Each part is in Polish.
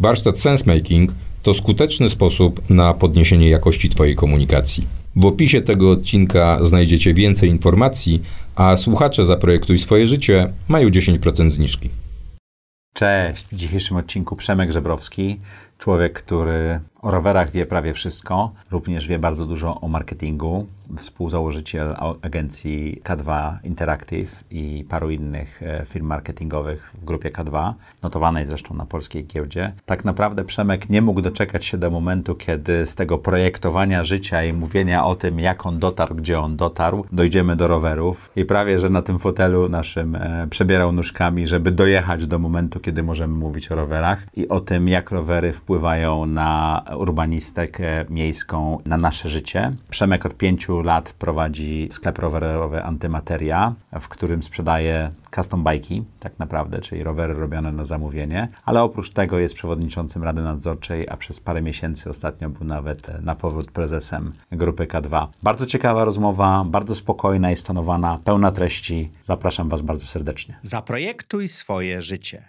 Warsztat Sensemaking to skuteczny sposób na podniesienie jakości Twojej komunikacji. W opisie tego odcinka znajdziecie więcej informacji, a słuchacze Zaprojektuj swoje życie mają 10% zniżki. Cześć, w dzisiejszym odcinku Przemek Żebrowski, człowiek, który o rowerach wie prawie wszystko, również wie bardzo dużo o marketingu, współzałożyciel agencji K2 Interactive i paru innych e, firm marketingowych w grupie K2, notowanej zresztą na polskiej giełdzie. Tak naprawdę Przemek nie mógł doczekać się do momentu, kiedy z tego projektowania życia i mówienia o tym, jak on dotarł, gdzie on dotarł, dojdziemy do rowerów i prawie, że na tym fotelu naszym e, przebierał nóżkami, żeby dojechać do momentu, kiedy możemy mówić o rowerach i o tym, jak rowery wpływają na urbanistykę miejską, na nasze życie. Przemek od pięciu lat prowadzi sklep rowerowy Antymateria, w którym sprzedaje custom bajki, tak naprawdę, czyli rowery robione na zamówienie, ale oprócz tego jest przewodniczącym Rady Nadzorczej, a przez parę miesięcy ostatnio był nawet na powrót prezesem grupy K2. Bardzo ciekawa rozmowa, bardzo spokojna i stonowana, pełna treści. Zapraszam Was bardzo serdecznie. Zaprojektuj swoje życie.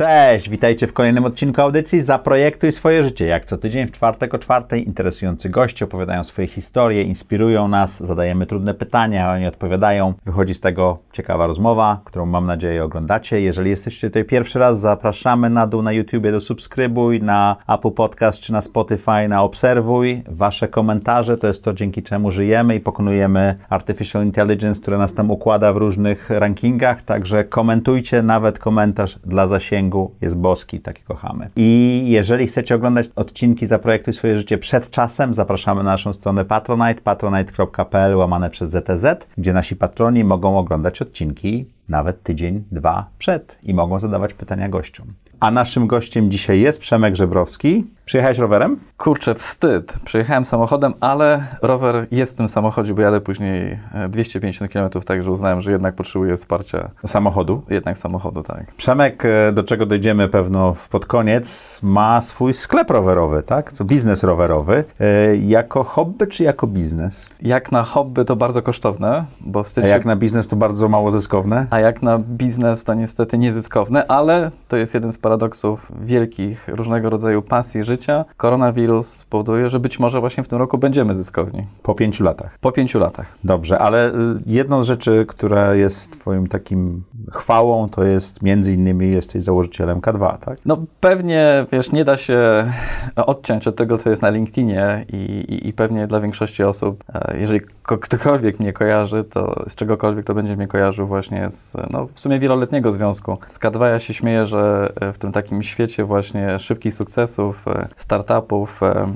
Cześć, witajcie w kolejnym odcinku audycji Zaprojektuj swoje życie. Jak co tydzień w czwartek o czwartej interesujący goście opowiadają swoje historie, inspirują nas, zadajemy trudne pytania, oni odpowiadają. Wychodzi z tego ciekawa rozmowa, którą mam nadzieję oglądacie. Jeżeli jesteście tutaj pierwszy raz, zapraszamy na dół na YouTubie do subskrybuj, na Apple Podcast czy na Spotify na obserwuj. Wasze komentarze to jest to, dzięki czemu żyjemy i pokonujemy Artificial Intelligence, które nas tam układa w różnych rankingach, także komentujcie, nawet komentarz dla zasięgu jest boski, taki kochamy. I jeżeli chcecie oglądać odcinki Zaprojektuj swoje życie przed czasem, zapraszamy na naszą stronę Patronite, patronite.pl łamane przez ZTZ, gdzie nasi patroni mogą oglądać odcinki nawet tydzień, dwa przed i mogą zadawać pytania gościom. A naszym gościem dzisiaj jest Przemek Żebrowski. Przyjechałeś rowerem? Kurczę, wstyd. Przyjechałem samochodem, ale rower jest w tym samochodzie, bo jadę później 250 km, także uznałem, że jednak potrzebuję wsparcia. Samochodu? Jednak samochodu, tak. Przemek, e, do czego dojdziemy pewno pod koniec, ma swój sklep rowerowy, tak? Co biznes rowerowy. E, jako hobby czy jako biznes? Jak na hobby to bardzo kosztowne, bo A jak na biznes to bardzo mało zyskowne? A jak na biznes to niestety niezyskowne, ale to jest jeden z paradoksów wielkich różnego rodzaju pasji życia. Koronawirus spowoduje, że być może właśnie w tym roku będziemy zyskowni. Po pięciu latach. Po pięciu latach. Dobrze, ale y, jedną z rzeczy, która jest twoim takim chwałą, to jest między innymi jesteś założycielem K2, tak? No pewnie, wiesz, nie da się odciąć od tego, co jest na LinkedInie i, i, i pewnie dla większości osób, e, jeżeli ktokolwiek mnie kojarzy, to z czegokolwiek to będzie mnie kojarzył właśnie z, no w sumie wieloletniego związku. Z K2 ja się śmieję, że w tym takim świecie właśnie szybkich sukcesów, e, startupów, e,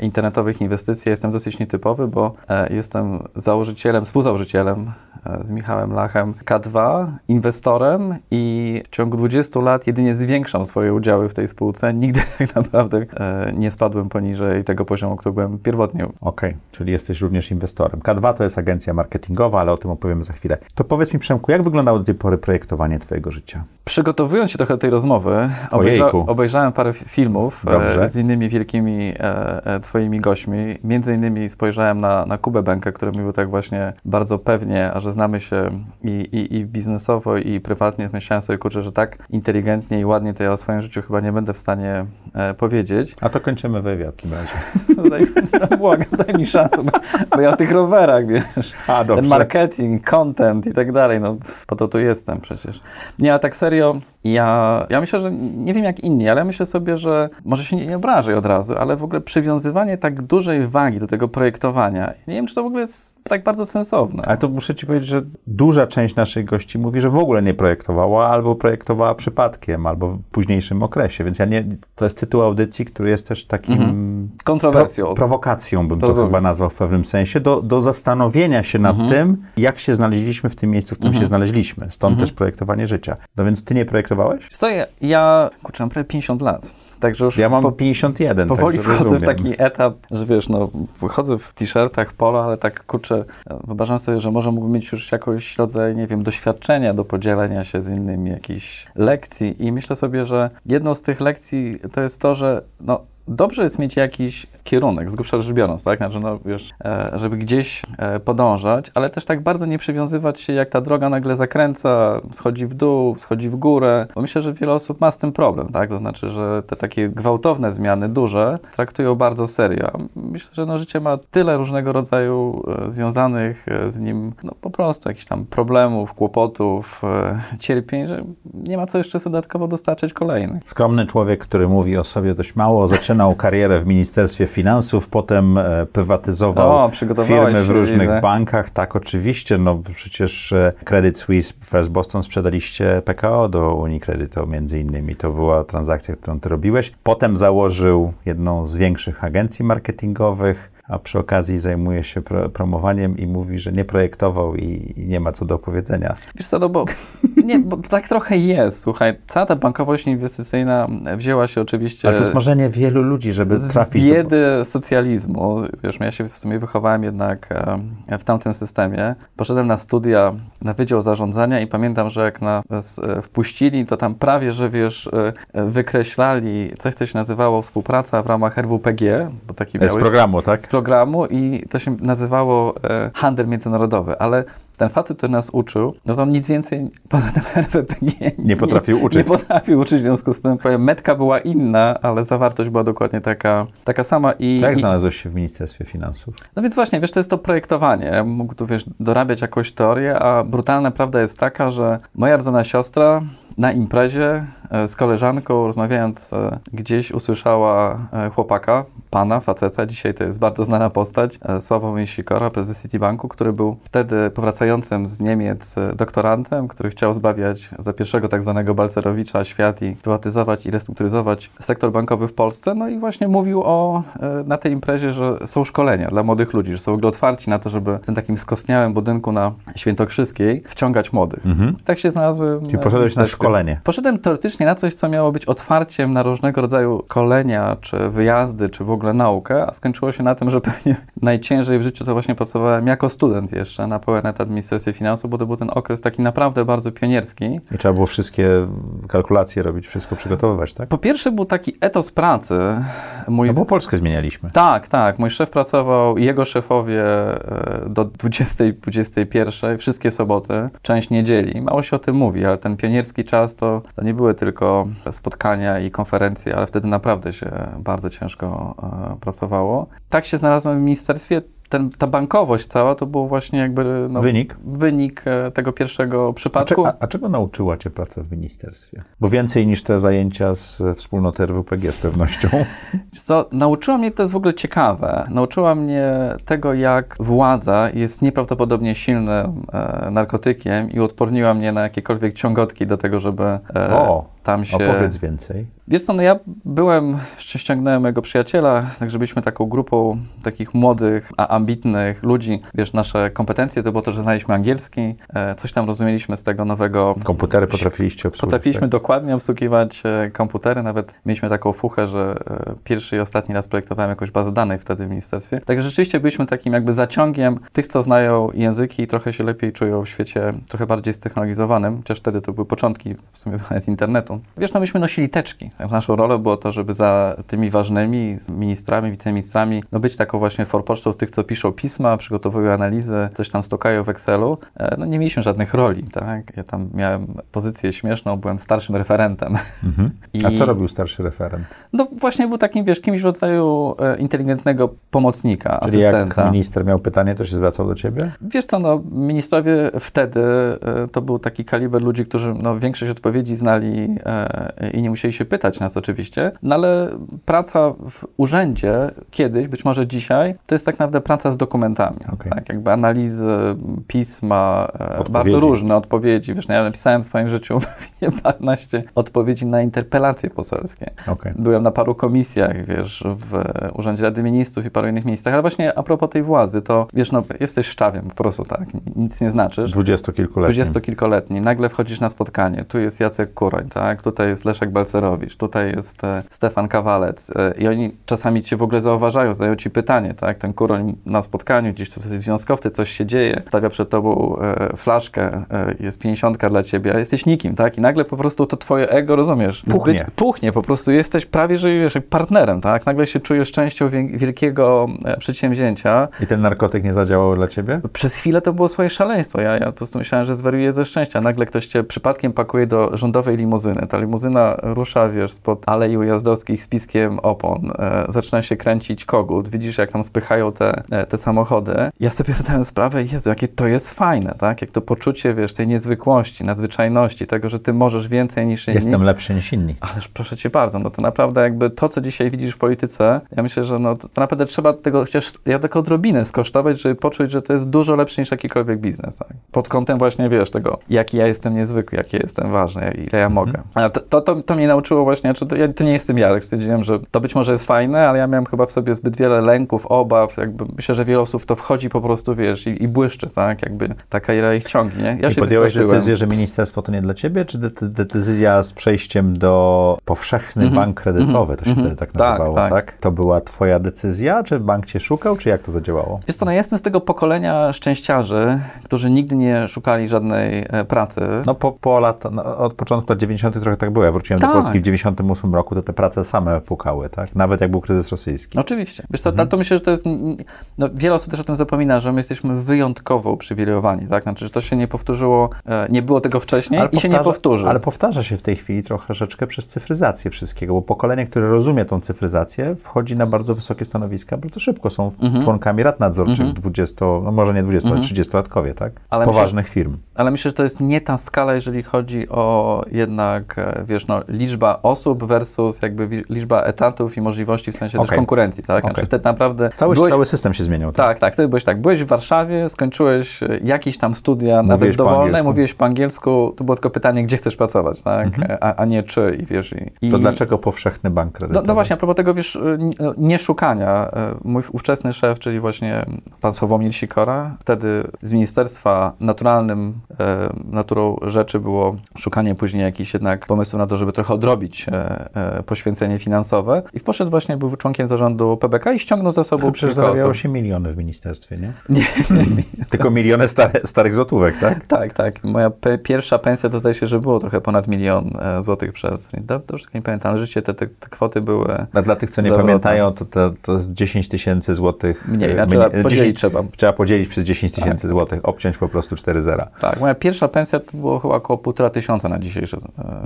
internetowych inwestycji jestem dosyć nietypowy, bo jestem założycielem, współzałożycielem z Michałem Lachem K2, inwestorem i w ciągu 20 lat jedynie zwiększam swoje udziały w tej spółce. Nigdy tak naprawdę nie spadłem poniżej tego poziomu, który byłem pierwotnie. Okej, okay, czyli jesteś również inwestorem. K2 to jest agencja marketingowa, ale o tym opowiemy za chwilę. To powiedz mi, Przemku, jak wyglądało do tej pory projektowanie Twojego życia? Przygotowując się trochę do tej rozmowy, obejrza obejrzałem parę filmów e, z innymi wielkimi e, e, Twoimi gośćmi. Między innymi spojrzałem na, na Kubę Bękę, który mówił tak właśnie bardzo pewnie, a że znamy się i, i, i biznesowo, i prywatnie. Myślałem sobie, kurczę, że tak inteligentnie i ładnie to ja o swoim życiu chyba nie będę w stanie e, powiedzieć. A to kończymy wywiad w tym razie. No daj, no, błagam, daj mi szansę, bo, bo, ja o tych rowerach, wiesz. A, dobrze. Ten marketing, content i tak dalej, no po to tu jestem przecież. Nie, a tak serio, ja, ja myślę, że nie wiem jak inni, ale ja myślę sobie, że może się nie, nie obrażę od razu, ale w ogóle przywiązywanie tak dużej wagi do tego projektowania, nie wiem, czy to w ogóle jest tak bardzo sensowne. Ale to muszę ci powiedzieć, że duża część naszych gości mówi, że w ogóle nie projektowała, albo projektowała przypadkiem, albo w późniejszym okresie, więc ja nie, to jest tytuł audycji, który jest też takim... Mhm. Kontrowersją. Pro, prowokacją bym Rozumiem. to chyba nazwał w pewnym sensie, do, do zastanowienia się nad mhm. tym, jak się znaleźliśmy w tym miejscu, w którym mhm. się znaleźliśmy. Stąd mhm. też projektowanie życia. No więc ty nie projektowałeś? Co ja, ja kurczę, mam prawie 50 lat Także już Ja mam po, 51, powoli także wchodzę w taki etap, że wiesz, no wychodzę w t-shirtach, polo, ale tak kurczę, wyobrażam sobie, że może mógłbym mieć już jakiś rodzaj, nie wiem, doświadczenia do podzielenia się z innymi, jakichś lekcji i myślę sobie, że jedną z tych lekcji to jest to, że no dobrze jest mieć jakiś kierunek, z grubsza rzecz biorąc, tak? Znaczy, no wiesz, e, żeby gdzieś e, podążać, ale też tak bardzo nie przywiązywać się, jak ta droga nagle zakręca, schodzi w dół, schodzi w górę, bo myślę, że wiele osób ma z tym problem, tak? To znaczy, że te takie gwałtowne zmiany, duże, traktują bardzo serio. Myślę, że no, życie ma tyle różnego rodzaju e, związanych z nim, no po prostu jakichś tam problemów, kłopotów, cierpień, że nie ma co jeszcze dodatkowo dostarczyć kolejnych. Skromny człowiek, który mówi o sobie dość mało, zaczynał karierę w Ministerstwie Finansów, potem e, prywatyzował O, firmy w różnych bankach. Tak, oczywiście, no przecież e, Credit Suisse, First Boston sprzedaliście PKO do Unicreditu między innymi. To była transakcja, którą ty robiłeś. Potem założył jedną z większych agencji marketingowych, a przy okazji zajmuje się pro, promowaniem i mówi, że nie projektował i, i nie ma co do opowiedzenia. Wiesz co, no bo, nie, bo tak trochę jest. Słuchaj, cała ta bankowość inwestycyjna wzięła się oczywiście Ale to jest marzenie wielu ludzi, żeby z trafić do... biedy socjalizmu. Wiesz, ja się w sumie wychowałem jednak e, w tamtym systemie. Poszedłem na studia na Wydział Zarządzania i pamiętam, że jak nas e, wpuścili, to tam prawie, że wiesz, e, wykreślali coś, co się nazywało współpraca w ramach RWPG, bo taki Z miałeś programu, tak? Programu i to się nazywało e, handel międzynarodowy, ale ten facet, który nas uczył, no to on nic więcej poza tym RWPG Nie potrafił uczyć. Nie potrafił uczyć, w związku z tym metka była inna, ale zawartość była dokładnie taka, taka sama. I, Jak i, znalazłeś się w Ministerstwie Finansów? no więc właśnie, wiesz, to jest to projektowanie. Ja mógł tu, wiesz, dorabiać jakąś teorię, a brutalna prawda jest taka, że moja rdzona siostra na imprezie z koleżanką, rozmawiając e, gdzieś, usłyszała e, chłopaka, pana, faceta, dzisiaj to jest bardzo znana postać, e, Sławomir Sikora, prezes Citibanku, który był wtedy powracającym z Niemiec e, doktorantem, który chciał zbawiać za pierwszego tak zwanego Balcerowicza świat i prywatyzować i restrukturyzować sektor bankowy w Polsce. No i właśnie mówił o, e, na tej imprezie, że są szkolenia dla młodych ludzi, że są w ogóle otwarci na to, żeby w tym takim skostniałym budynku na Świętokrzyskiej wciągać młodych. Tak się znalazłem. Czyli e, poszedłeś na szkolenie. Poszedłem teoretycznie na coś, co miało być otwarciem na różnego rodzaju szkolenia, czy wyjazdy, czy w ogóle naukę, a skończyło się na tym, że pewnie najciężej w życiu to właśnie pracowałem jako student jeszcze na pełen etat Ministerstwie Finansów, bo to był ten okres taki naprawdę bardzo pionierski. I trzeba było wszystkie kalkulacje robić, wszystko przygotowywać, tak? Po pierwsze był taki etos pracy. Mój No bo Polskę zmienialiśmy. Tak, tak. Mój szef pracował jego szefowie e, do 20, 21, wszystkie soboty, część niedzieli. Mało się o tym mówi, ale ten pionierski czas to, to nie były tylko spotkania i konferencje, ale wtedy naprawdę się bardzo ciężko e, pracowało. Tak się znalazłem w ministerstwie. Ten, ta bankowość cała to był właśnie jakby no, Wynik? wynik e, tego pierwszego A, przypadku. a, a czego nauczyła Cię praca w ministerstwie? Bo więcej niż te zajęcia z e, wspólnoty RWPG z pewnością. Co, nauczyła mnie, to jest w ogóle ciekawe, nauczyła mnie tego, jak władza jest nieprawdopodobnie silnym e, narkotykiem i odporniła mnie na jakiekolwiek ciągotki do tego, żeby e, O, tam się... Opowiedz więcej. Wiesz co, no ja byłem, jeszcze ściągnąłem mojego przyjaciela, także byliśmy taką grupą takich młodych, a ambitnych ludzi. Wiesz, nasze kompetencje to było to, że znaliśmy angielski, e, coś tam rozumieliśmy z tego nowego Komputery potrafiliście obsługiwać. Potrafiliśmy tak? dokładnie obsługiwać e, komputery, nawet mieliśmy taką fuchę, że e, pierwszy i ostatni raz projektowałem jakąś bazę danych wtedy w ministerstwie. Także rzeczywiście byliśmy takim jakby zaciągiem tych, co znają języki i trochę się lepiej czują w świecie trochę bardziej ztechnologizowanym, chociaż wtedy to były początki w sumie nawet internetu. Wiesz, no myśmy nosili teczki. Tak, Naszą rolą było to, żeby za tymi ważnymi ministrami, wiceministrami, no być taką właśnie forpocztą tych, co piszą pisma, przygotowują analizy, coś tam stokają w Excelu. E, No nie mieliśmy żadnych roli, tak? Ja tam miałem pozycję śmieszną, byłem starszym referentem. Mhm. A I- co robił starszy referent? No właśnie był takim, wiesz, kimś w rodzaju e, inteligentnego pomocnika, Czyli jak asystenta. minister miał pytanie, to się zwracał do Ciebie? Wiesz co, no, ministrowie wtedy e, to był taki kaliber ludzi, którzy no, większość odpowiedzi znali i nie musieli się pytać nas oczywiście, no ale praca w urzędzie kiedyś, być może dzisiaj, to jest tak naprawdę praca z dokumentami. Okej. Tak, jakby analizy, pisma, e, Odpowiedzi. bardzo różne odpowiedzi. Wiesz, no, ja napisałem w swoim życiu 15 odpowiedzi na interpelacje poselskie. Okej. Byłem na paru komisjach, wiesz, w Urzędzie Rady Ministrów i paru innych miejscach, ale właśnie a propos tej władzy, to wiesz, no, jesteś szczawiem po prostu, tak, nic nie znaczysz. Dwudziestokilkuletni. Dwudziestokilkoletni, nagle wchodzisz na spotkanie, tu jest Jacek Kuroń, tak, Tutaj jest Leszek Balcerowicz, tutaj jest e, Stefan Kawalec e, i oni czasami cię w ogóle zauważają, zadają ci pytanie, tak? Ten kuroń na spotkaniu, gdzieś to jest związkowcy, coś się dzieje, stawia przed tobą e, flaszkę, e, jest pięćdziesiątka dla ciebie, a jesteś nikim, tak? I nagle po prostu to twoje ego, rozumiesz? Puchnie. Zbyt, puchnie, po prostu jesteś prawie, że wiesz, jak partnerem, tak? Nagle się czujesz częścią wielkiego e, przedsięwzięcia, I ten narkotyk nie zadziałał dla ciebie? przez chwilę to było swoje szaleństwo. Ja, ja po prostu myślałem, że zwariuję ze szczęścia. Nagle ktoś cię przypadkiem pakuje do rządowej limuzyny. Ta limuzyna rusza, wiesz, spod alei ujazdowskich z piskiem opon. E, zaczyna się kręcić kogut. Widzisz, jak tam spychają te, e, te samochody. Ja sobie zadałem sprawę, Jezu, jakie to jest fajne, tak? Jak to poczucie, wiesz, tej niezwykłości, nadzwyczajności, tego, że ty możesz więcej niż inni. Jestem lepszy niż inni. Ależ proszę cię bardzo, no to naprawdę jakby to, co dzisiaj widzisz w polityce, ja myślę, że no to, to naprawdę trzeba tego chociaż ja taką odrobinę skosztować, żeby poczuć, że to jest dużo lepsze niż jakikolwiek biznes, tak? Pod kątem właśnie, wiesz, tego, jaki ja jestem niezwykły, jaki jestem ważny, jak- ile ja mogę. To, to, to, mnie nauczyło właśnie, czy to, ja, to nie jestem ja, tak stwierdziłem, że to być może jest fajne, ale ja miałem chyba w sobie zbyt wiele lęków, obaw, jakby myślę, że wiele osób to wchodzi po prostu, wiesz, i, i błyszczy, tak? Jakby ta kariera ich ciągnie. Ja I podjąłeś decyzję, że ministerstwo to nie dla ciebie, czy de- de- decyzja z przejściem do powszechny bank kredytowy, to się wtedy tak Tak, nazywało, tak, tak. To była twoja decyzja, czy bank cię szukał, czy jak to zadziałało? Wiesz co, no ja jestem z tego pokolenia szczęściarzy, którzy nigdy nie szukali żadnej e, pracy. No po, po lata, no, od początku lat 90. trochę tak było. Ja wróciłem Tak. do Polski w 98 roku, to te prace same pukały, tak? Nawet jak był kryzys rosyjski. Oczywiście. Wiesz co, ale to myślę, że to jest... No, wiele osób też o tym zapomina, że my jesteśmy wyjątkowo uprzywilejowani, tak? Znaczy, że to się nie powtórzyło, e, nie było tego wcześniej i się nie powtórzy. ale powtarza się w tej chwili troszeczkę przez cyfryzację wszystkiego, bo pokolenie, które rozumie tą cyfryzację, wchodzi na bardzo wysokie stanowiska bardzo szybko. Są Mhm. członkami rad nadzorczych 20, no może nie 20, ale 30-latkowie, tak? Ale Poważnych firm. Ale myślę, że to jest nie ta skala, jeżeli chodzi o jednak, e, wiesz, no, liczba osób versus jakby liczba etatów i możliwości w sensie też Okej. konkurencji, tak? Znaczy, Okej. wtedy naprawdę... Cały, byłeś- cały system się zmieniał. Tak? Tak, tak, wtedy byłeś tak, byłeś w Warszawie, skończyłeś e, jakieś tam studia, Mówiłeś nawet po dowolne, angielsku. mówiłeś po angielsku, to było tylko pytanie, gdzie chcesz pracować, tak? A, a nie czy i wiesz... I, To i, dlaczego powszechny bank No, kredytowy? no właśnie, a propos tego, wiesz, nie- szukania. Mój ówczesny szef, czyli właśnie pan Sławomir Sikora, wtedy z ministerstwa naturalnym, e, naturą rzeczy było szukanie później jakichś jednak pomysłów na to, żeby trochę odrobić e, e, poświęcenie finansowe i poszedł właśnie, był członkiem zarządu PBK i ściągnął za sobą przecież zarabiało osób. się miliony w ministerstwie, nie? Nie, Tylko miliony stare, starych złotówek, tak? tak, tak. Moja pierwsza pensja to zdaje się, że było trochę ponad milion e, złotych przed. Do- Dobrze nie pamiętam, ale życie te, te, te kwoty były A dla tych, co nie Zawrotne. pamiętają, to, to, to jest 10 tysięcy złotych. mniej, mniej- trzeba podzielić 10 trzeba. Trzeba podzielić przez 10 tysięcy złotych, obciąć po prostu 4 zera. Tak, moja pierwsza pensja to było chyba około półtora tysiąca na dzisiejsze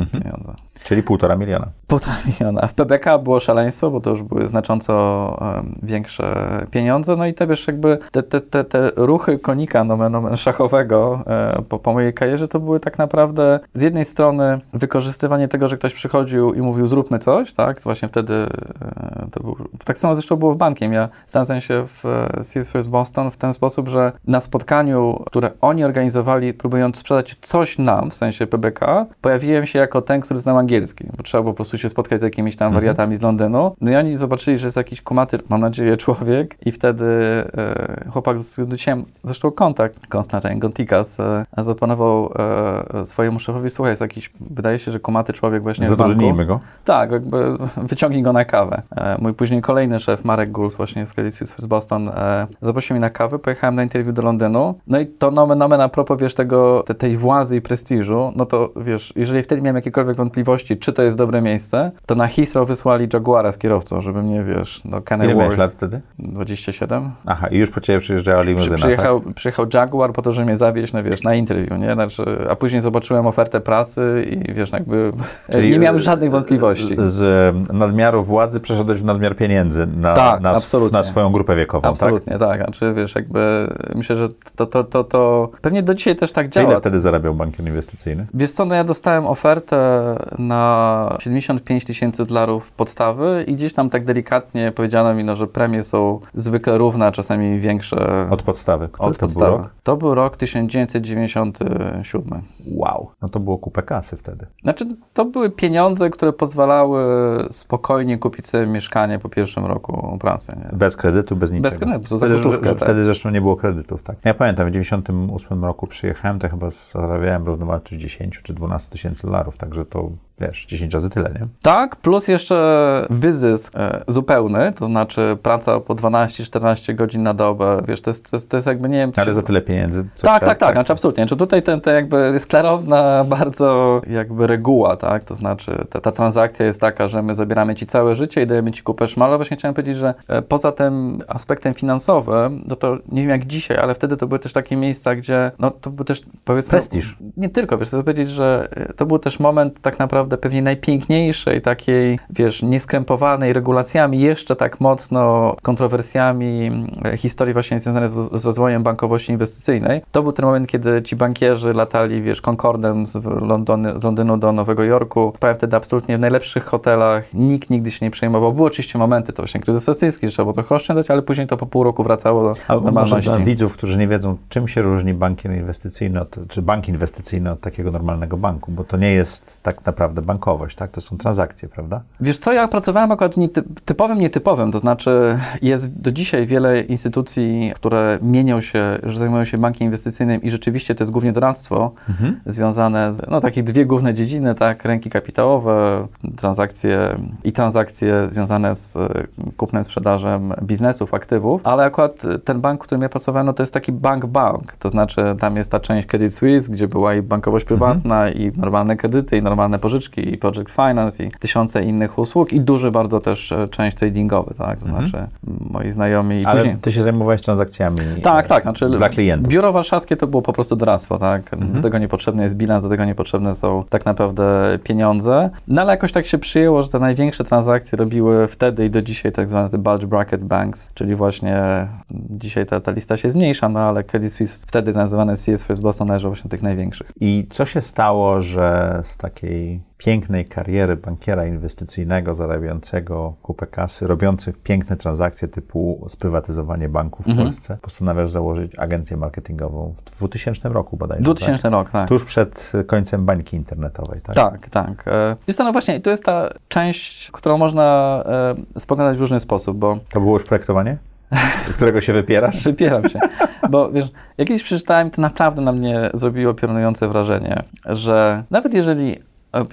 Mhm. pieniądze. Czyli półtora miliona. Półtora miliona. W PBK było szaleństwo, bo to już były znacząco em, większe pieniądze. No i te, wiesz, jakby te, te, te, te ruchy konika nomen, omen szachowego e, po, po mojej karierze to były tak naprawdę z jednej strony wykorzystywanie tego, że ktoś przychodził i mówił zróbmy coś, tak? Właśnie wtedy e, to był, tak samo zresztą było w bankiem. Ja znalazłem się w e, CS First Boston w ten sposób, że na spotkaniu, które oni organizowali, próbując sprzedać coś nam, w sensie PBK, pojawiłem się jako ten, który znał angielski, bo trzeba po prostu się spotkać z jakimiś tam wariatami z Londynu. No i oni zobaczyli, że jest jakiś kumaty, mam nadzieję, człowiek i wtedy e, chłopak, z którym zresztą kontakt, Konstantin Gontikas, e, zaproponował e, swojemu szefowi, słuchaj, jest jakiś, wydaje się, że kumaty człowiek właśnie z banku. Zatrudnijmy go. Tak, jakby wyciągnij go na kawę. E, mój później kolejny szef, Marek Guls, właśnie z Credit Suisse z Boston, e, zaprosił mnie na kawę, pojechałem na interwiu do Londynu. No i to nomen nomen a propos, wiesz, tego, te, tej władzy i prestiżu, no to wiesz, jeżeli wtedy miałem jakiekolwiek wątpliwości, czy to jest dobre miejsce, to na Heathrow wysłali Jaguara z kierowcą, żeby mnie, wiesz, do Ile Canary miałeś Wharf. lat wtedy? 27. Aha, i już po ciebie przyjeżdżała Przy, limuzyna, przyjechał, tak? przyjechał Jaguar po to, żeby mnie zawieźć, no wiesz, na interview, nie? Znaczy, a później zobaczyłem ofertę pracy i wiesz, jakby nie miałem żadnych wątpliwości. Z nadmiaru władzy przeszedłeś w nadmiar pieniędzy na, Tak, na, na swoją grupę wiekową, tak? Absolutnie, tak. Znaczy, wiesz, jakby myślę, że to, to, to, to pewnie do dzisiaj też tak działa. ile wtedy zarabiał bankier inwestycyjny? Wiesz co, no ja dostałem ofertę na 75 tysięcy dolarów podstawy i gdzieś tam tak delikatnie powiedziano mi, no, że premie są zwykle równe, a czasami większe Od podstawy. Który od to podstawy. był rok? To był rok 1997. Wow. No to było kupę kasy wtedy. Znaczy, to były pieniądze, które pozwalały spokojnie kupić sobie mieszkanie po pierwszym roku pracy. Nie? Bez kredytu, bez niczego. Bez kredytu, za wtedy, gotówkę, tak. wtedy zresztą nie było kredytów, tak. Ja pamiętam, w 98 roku przyjechałem, to chyba zarabiałem równowartość 10 czy 12 tysięcy dolarów, także to wiesz, 10 razy tyle, nie? Tak, plus jeszcze wyzysk e, zupełny, to znaczy praca po 12-14 godzin na dobę, wiesz, to jest, to jest, to jest jakby, nie wiem... Ale czy- za tyle pieniędzy. co tak, trzeba- tak, tak, znaczy absolutnie. Znaczy tutaj ten, ten jakby jest klarowna bardzo jakby reguła, tak? To znaczy ta, ta transakcja jest taka, że my zabieramy ci całe życie i dajemy ci kupę szmalu. Właśnie chciałem powiedzieć, że e, poza tym aspektem finansowym, no to nie wiem jak dzisiaj, ale wtedy to były też takie miejsca, gdzie no to był też powiedzmy... Prestiż. Nie tylko, wiesz, chcę powiedzieć, że e, to był też moment tak naprawdę pewnie najpiękniejszej takiej, wiesz, nieskrępowanej regulacjami, jeszcze tak mocno kontrowersjami e, historii właśnie związanej z, z rozwojem bankowości inwestycyjnej. To był ten moment, kiedy ci bankierzy latali, wiesz, Concordem z, Londony, z Londynu do Nowego Jorku. Spałem wtedy absolutnie w najlepszych hotelach. Nikt nigdy się nie przejmował. Były oczywiście momenty, to właśnie kryzys rosyjski, że trzeba było trochę oszczędzać, ale później to po pół roku wracało do A może normalności. dla widzów, którzy nie wiedzą, czym się różni bankier inwestycyjny, od, czy bank inwestycyjny od takiego normalnego banku, bo to nie jest tak naprawdę bankowość, tak? To są transakcje, prawda? Wiesz co, ja pracowałem akurat typowym, nietypowym, to znaczy jest do dzisiaj wiele instytucji, które mienią się, że zajmują się bankiem inwestycyjnym i rzeczywiście to jest głównie doradztwo związane z, no takich dwie główne dziedziny, tak, rynki kapitałowe, transakcje i transakcje związane z e, kupnem, sprzedażem biznesów, aktywów, ale akurat ten bank, w którym ja pracowałem, no to jest taki bank-bank, to znaczy tam jest ta część Credit Suisse, gdzie była i bankowość prywatna, i normalne kredyty, i normalne pożyczki, i project finance, i tysiące innych usług, i duży bardzo też e, część tradingowy, tak, to znaczy m, moi znajomi i Ale później... ty się zajmowałeś transakcjami Tak, e, tak. Znaczy, dla klientów. Biuro warszawskie to było po prostu doradztwo, tak? Do tego niepotrzebny jest bilans, do tego niepotrzebne są tak naprawdę pieniądze. No ale jakoś tak się przyjęło, że te największe transakcje robiły wtedy i do dzisiaj tak zwane te bulge bracket banks, czyli właśnie dzisiaj ta, ta lista się zmniejsza, no ale Credit Suisse wtedy nazywane CS First Boston należał właśnie do tych największych. I co się stało, że z takiej pięknej kariery bankiera inwestycyjnego, zarabiającego kupę kasy, robiących piękne transakcje typu sprywatyzowanie banków w Mhm. Polsce, postanawiasz założyć agencję marketingową w 2000 roku bodajże, 2000 tak? rok, tak. Tuż przed końcem bańki internetowej, tak? Tak, tak. E, Wiesz co, no właśnie, i to jest ta część, którą można e, spoglądać w różny sposób, bo To było już projektowanie? Którego się wypierasz? Wypieram się. Bo wiesz, jak kiedyś przeczytałem, to naprawdę na mnie zrobiło piorunujące wrażenie, że nawet jeżeli e,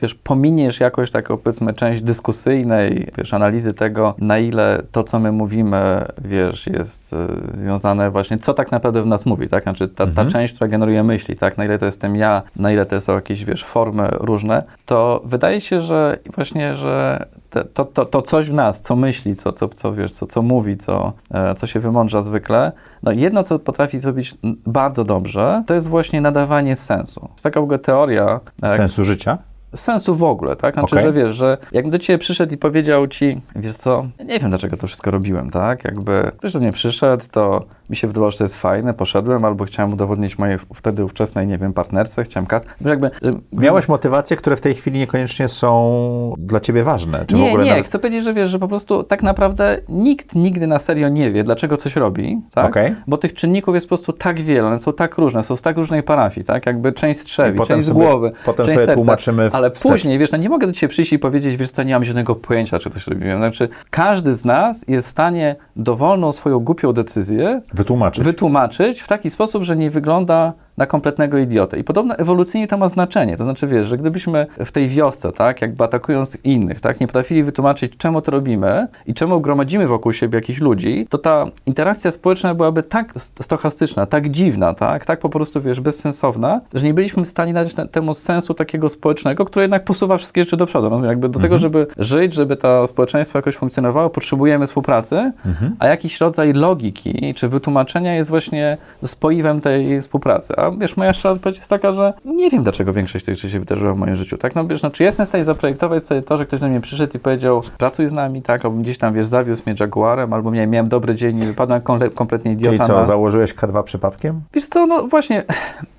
wiesz, pominiesz jakoś taką, powiedzmy, część dyskusyjnej, wiesz, analizy tego, na ile to, co my mówimy, wiesz, jest e, związane właśnie, co tak naprawdę w nas mówi, tak? Znaczy ta, ta część, która generuje myśli, tak? Na ile to jestem ja, na ile to są jakieś, wiesz, formy różne, to wydaje się, że właśnie, że to, to, to coś w nas, co myśli, co, co, co wiesz, co, co mówi, co, e, co się wymądrza zwykle, no jedno, co potrafi zrobić bardzo dobrze, to jest właśnie nadawanie sensu. Jest taka w ogóle teoria, e, Sensu życia? Sensu w ogóle, tak? Znaczy, Okej. że wiesz, że jakbym do ciebie przyszedł i powiedział ci, wiesz co, nie wiem dlaczego to wszystko robiłem, tak? Jakby ktoś do mnie przyszedł, to mi się wydawało, że to jest fajne, poszedłem, albo chciałem udowodnić mojej wtedy ówczesnej, nie wiem, partnerce, chciałem kas. Jakby, Miałeś motywacje, które w tej chwili niekoniecznie są dla ciebie ważne? Czy w nie, ogóle nie, nawet... chcę powiedzieć, że wiesz, że po prostu tak naprawdę nikt nigdy na serio nie wie, dlaczego coś robi, tak? Okej. Bo tych czynników jest po prostu tak wiele, one są tak różne, są z tak różnej parafii, tak? Jakby część strzewi, I potem część z sobie- głowy, potem część sobie serca. tłumaczymy Ale później, wiesz, no nie mogę do ciebie przyjść i powiedzieć, wiesz co, nie mam żadnego pojęcia, czy coś robiłem. Znaczy, każdy z nas jest w stanie dowolną swoją głupią decyzję Wytłumaczyć. wytłumaczyć w taki sposób, że nie wygląda na kompletnego idiotę. I podobno ewolucyjnie to ma znaczenie. To znaczy, wiesz, że gdybyśmy w tej wiosce, tak, jakby atakując innych, tak, nie potrafili wytłumaczyć, czemu to robimy i czemu gromadzimy wokół siebie jakichś ludzi, to ta interakcja społeczna byłaby tak st- stochastyczna, tak dziwna, tak, tak po prostu, wiesz, bezsensowna, że nie byliśmy w stanie na- temu sensu takiego społecznego, który jednak posuwa wszystkie rzeczy do przodu. Rozumiem, jakby do tego, żeby żyć, żeby to społeczeństwo jakoś funkcjonowało, potrzebujemy współpracy, a jakiś rodzaj logiki czy wytłumaczenia jest właśnie spoiwem tej współpracy. A wiesz, moja szczera odpowiedź jest taka, że nie wiem, dlaczego większość tych rzeczy się wydarzyła w moim życiu. Tak, no wiesz, no, czy jestem w stanie zaprojektować sobie to, że ktoś do mnie przyszedł i powiedział, pracuj z nami, tak, albo gdzieś tam, wiesz, zawiózł mnie Jaguarem, albo miałem, miałem dobry dzień i wypadłem kompletnie idiota. Czyli co, na... założyłeś K2 przypadkiem? Wiesz co, no właśnie,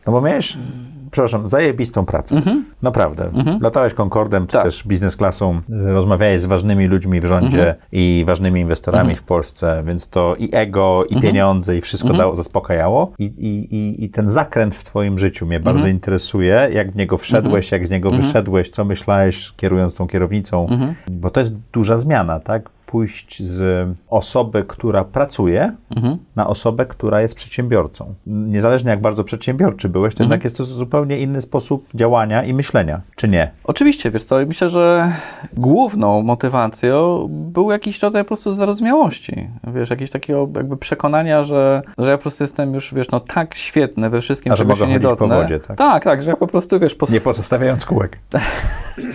No bo miałeś, przepraszam, zajebistą pracę. Naprawdę. Latałeś Concordem, czy Tak. też biznes klasą, y, rozmawiałeś z ważnymi ludźmi w rządzie i ważnymi inwestorami w Polsce, więc to i ego, i pieniądze, i wszystko dało, zaspokajało. I, i, i, I ten zakręt w twoim życiu mnie bardzo interesuje, jak w niego wszedłeś, jak z niego wyszedłeś, co myślałeś kierując tą kierownicą, bo to jest duża zmiana, tak? Pójść z osoby, która pracuje, Mhm. na osobę, która jest przedsiębiorcą. Niezależnie jak bardzo przedsiębiorczy byłeś, to jednak jest to zupełnie inny sposób działania i myślenia, czy nie? Oczywiście, wiesz co, myślę, że główną motywacją był jakiś rodzaj po prostu zarozumiałości. Wiesz, jakieś takiego jakby przekonania, że, że ja po prostu jestem już, wiesz, no tak świetny we wszystkim, A że czego mogę się nie chodzić po dotknę. wodzie, tak? tak, tak, że ja po prostu, wiesz, po, Nie pozostawiając kółek.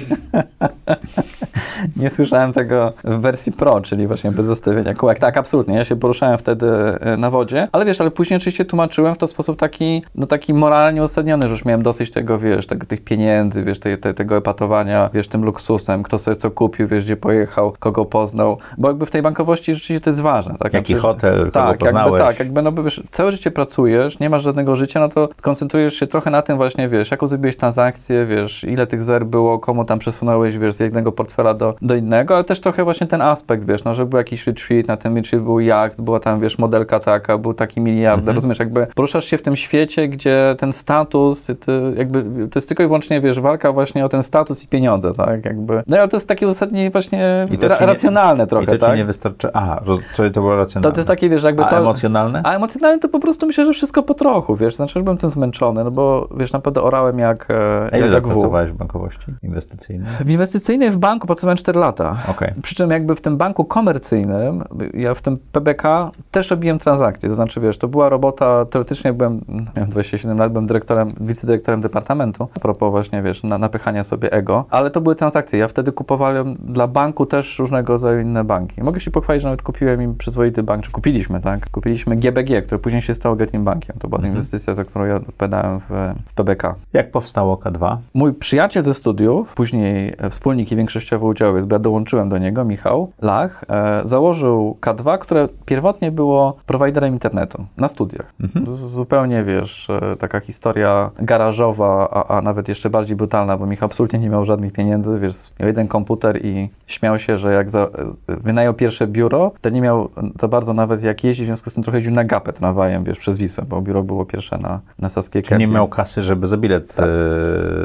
Nie słyszałem tego w wersji Pro, czyli właśnie bez zostawienia kółek. Tak, absolutnie. Ja się poruszałem wtedy e, na wodzie, ale wiesz, ale później oczywiście tłumaczyłem w to sposób taki, no taki moralnie uzasadniony, że już miałem dosyć tego, wiesz, tego, tych pieniędzy, wiesz, te, te, tego epatowania, wiesz, tym luksusem, kto sobie co kupił, wiesz, gdzie pojechał, kogo poznał, bo jakby w tej bankowości rzeczywiście to jest ważne. Tak? Jaki Jakby- hotel, kogo tak, jakby, poznałeś. tak, jakby no, bo wiesz, całe życie pracujesz, nie masz żadnego życia, no to koncentrujesz się trochę na tym właśnie, wiesz, jaką zrobiłeś transakcję, wiesz, ile tych zer było, komu tam przesunąłeś, wiesz, z jednego portfela do, do innego, ale też trochę właśnie ten aspekt, wiesz, no, że był jakiś retreat, na tym retreat był jacht, była tam, wiesz, modelka taka, był taki miliarder, rozumiesz, jakby poruszasz się w tym świecie, gdzie ten status, ty, jakby, to jest tylko i wyłącznie, wiesz, walka właśnie o ten status i pieniądze, tak, jakby, no ale to jest takie uzasadnienie właśnie ra- ci nie- racjonalne trochę, I to ci tak? nie wystarczy. A, roz, czyli to było racjonalne. to jest takie, wiesz, jakby A to... emocjonalne? A emocjonalnie to po prostu myślę, że wszystko po trochu, wiesz, znaczy, że byłem tym zmęczony, no bo, wiesz, naprawdę orałem jak, e, A ile jak w bankowości inwestycyjnej? W inwestycyjnej w banku pracowałem 4 lata. Okej. Przy czym jakby w tym banku komercyjnym, ja w tym PBK też robiłem transakcje, to znaczy, wiesz, to była robota, teoretycznie byłem, miałem 27 lat, byłem dyrektorem, wicedyrektorem departamentu, a propos właśnie, wiesz, na, napychania sobie ego, ale to były transakcje, ja wtedy kupowałem dla banku też różnego rodzaju inne banki. Mogę się pochwalić, że nawet kupiłem im przyzwoity bank, czy kupiliśmy, tak, kupiliśmy GBG, które później się stało Getim Bankiem, to była Mhm. inwestycja, za którą ja odpowiadałem w, w PBK. Jak powstało K2? Mój przyjaciel ze studiów, później e, wspólnik i większościowy udziałowiec, bo ja dołączyłem do niego, Michał Lach, e, założył K2, które pierwotnie było prowajderem internetu na studiach. Z, zupełnie, wiesz, e, taka historia garażowa, a, a nawet jeszcze bardziej brutalna, bo Michał absolutnie nie miał żadnych pieniędzy, wiesz, miał jeden komputer i śmiał się, że jak za, wynajął pierwsze biuro, to nie miał za bardzo nawet jak jeździć, w związku z tym trochę jeździł na gapę tramwajem, wiesz, przez Wisłę, bo biuro było pierwsze na, na Saskiej Czy nie miał kasy, żeby za bilet e,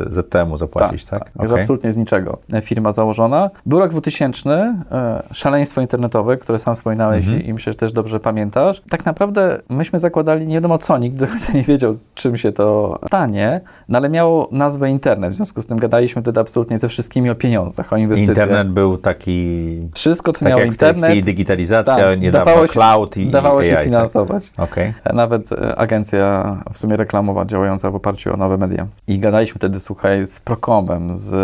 ZTM-u zapłacić, tak? Tak, Także absolutnie z niczego. E, Firma założona. Był rok 2000, e, szaleństwo internetowe, które sam wspominałeś Mhm. i, i myślę, że też dobrze pamiętasz. Tak naprawdę myśmy zakładali, nie wiadomo co, nikt do końca nie wiedział, czym się to stanie, no ale miało nazwę internet, w związku z tym gadaliśmy wtedy absolutnie ze wszystkimi o pieniądzach, o inwestycjach. Internet był taki, Wszystko, co tak miało jak internet, chwili digitalizacja, tak, niedawno dawało się- cloud i, dawało i się AI. Tak? sfinansować. Okej. Nawet e, agencja w sumie reklamowa działająca w oparciu o nowe media. I gadaliśmy wtedy, słuchaj, z Procomem, z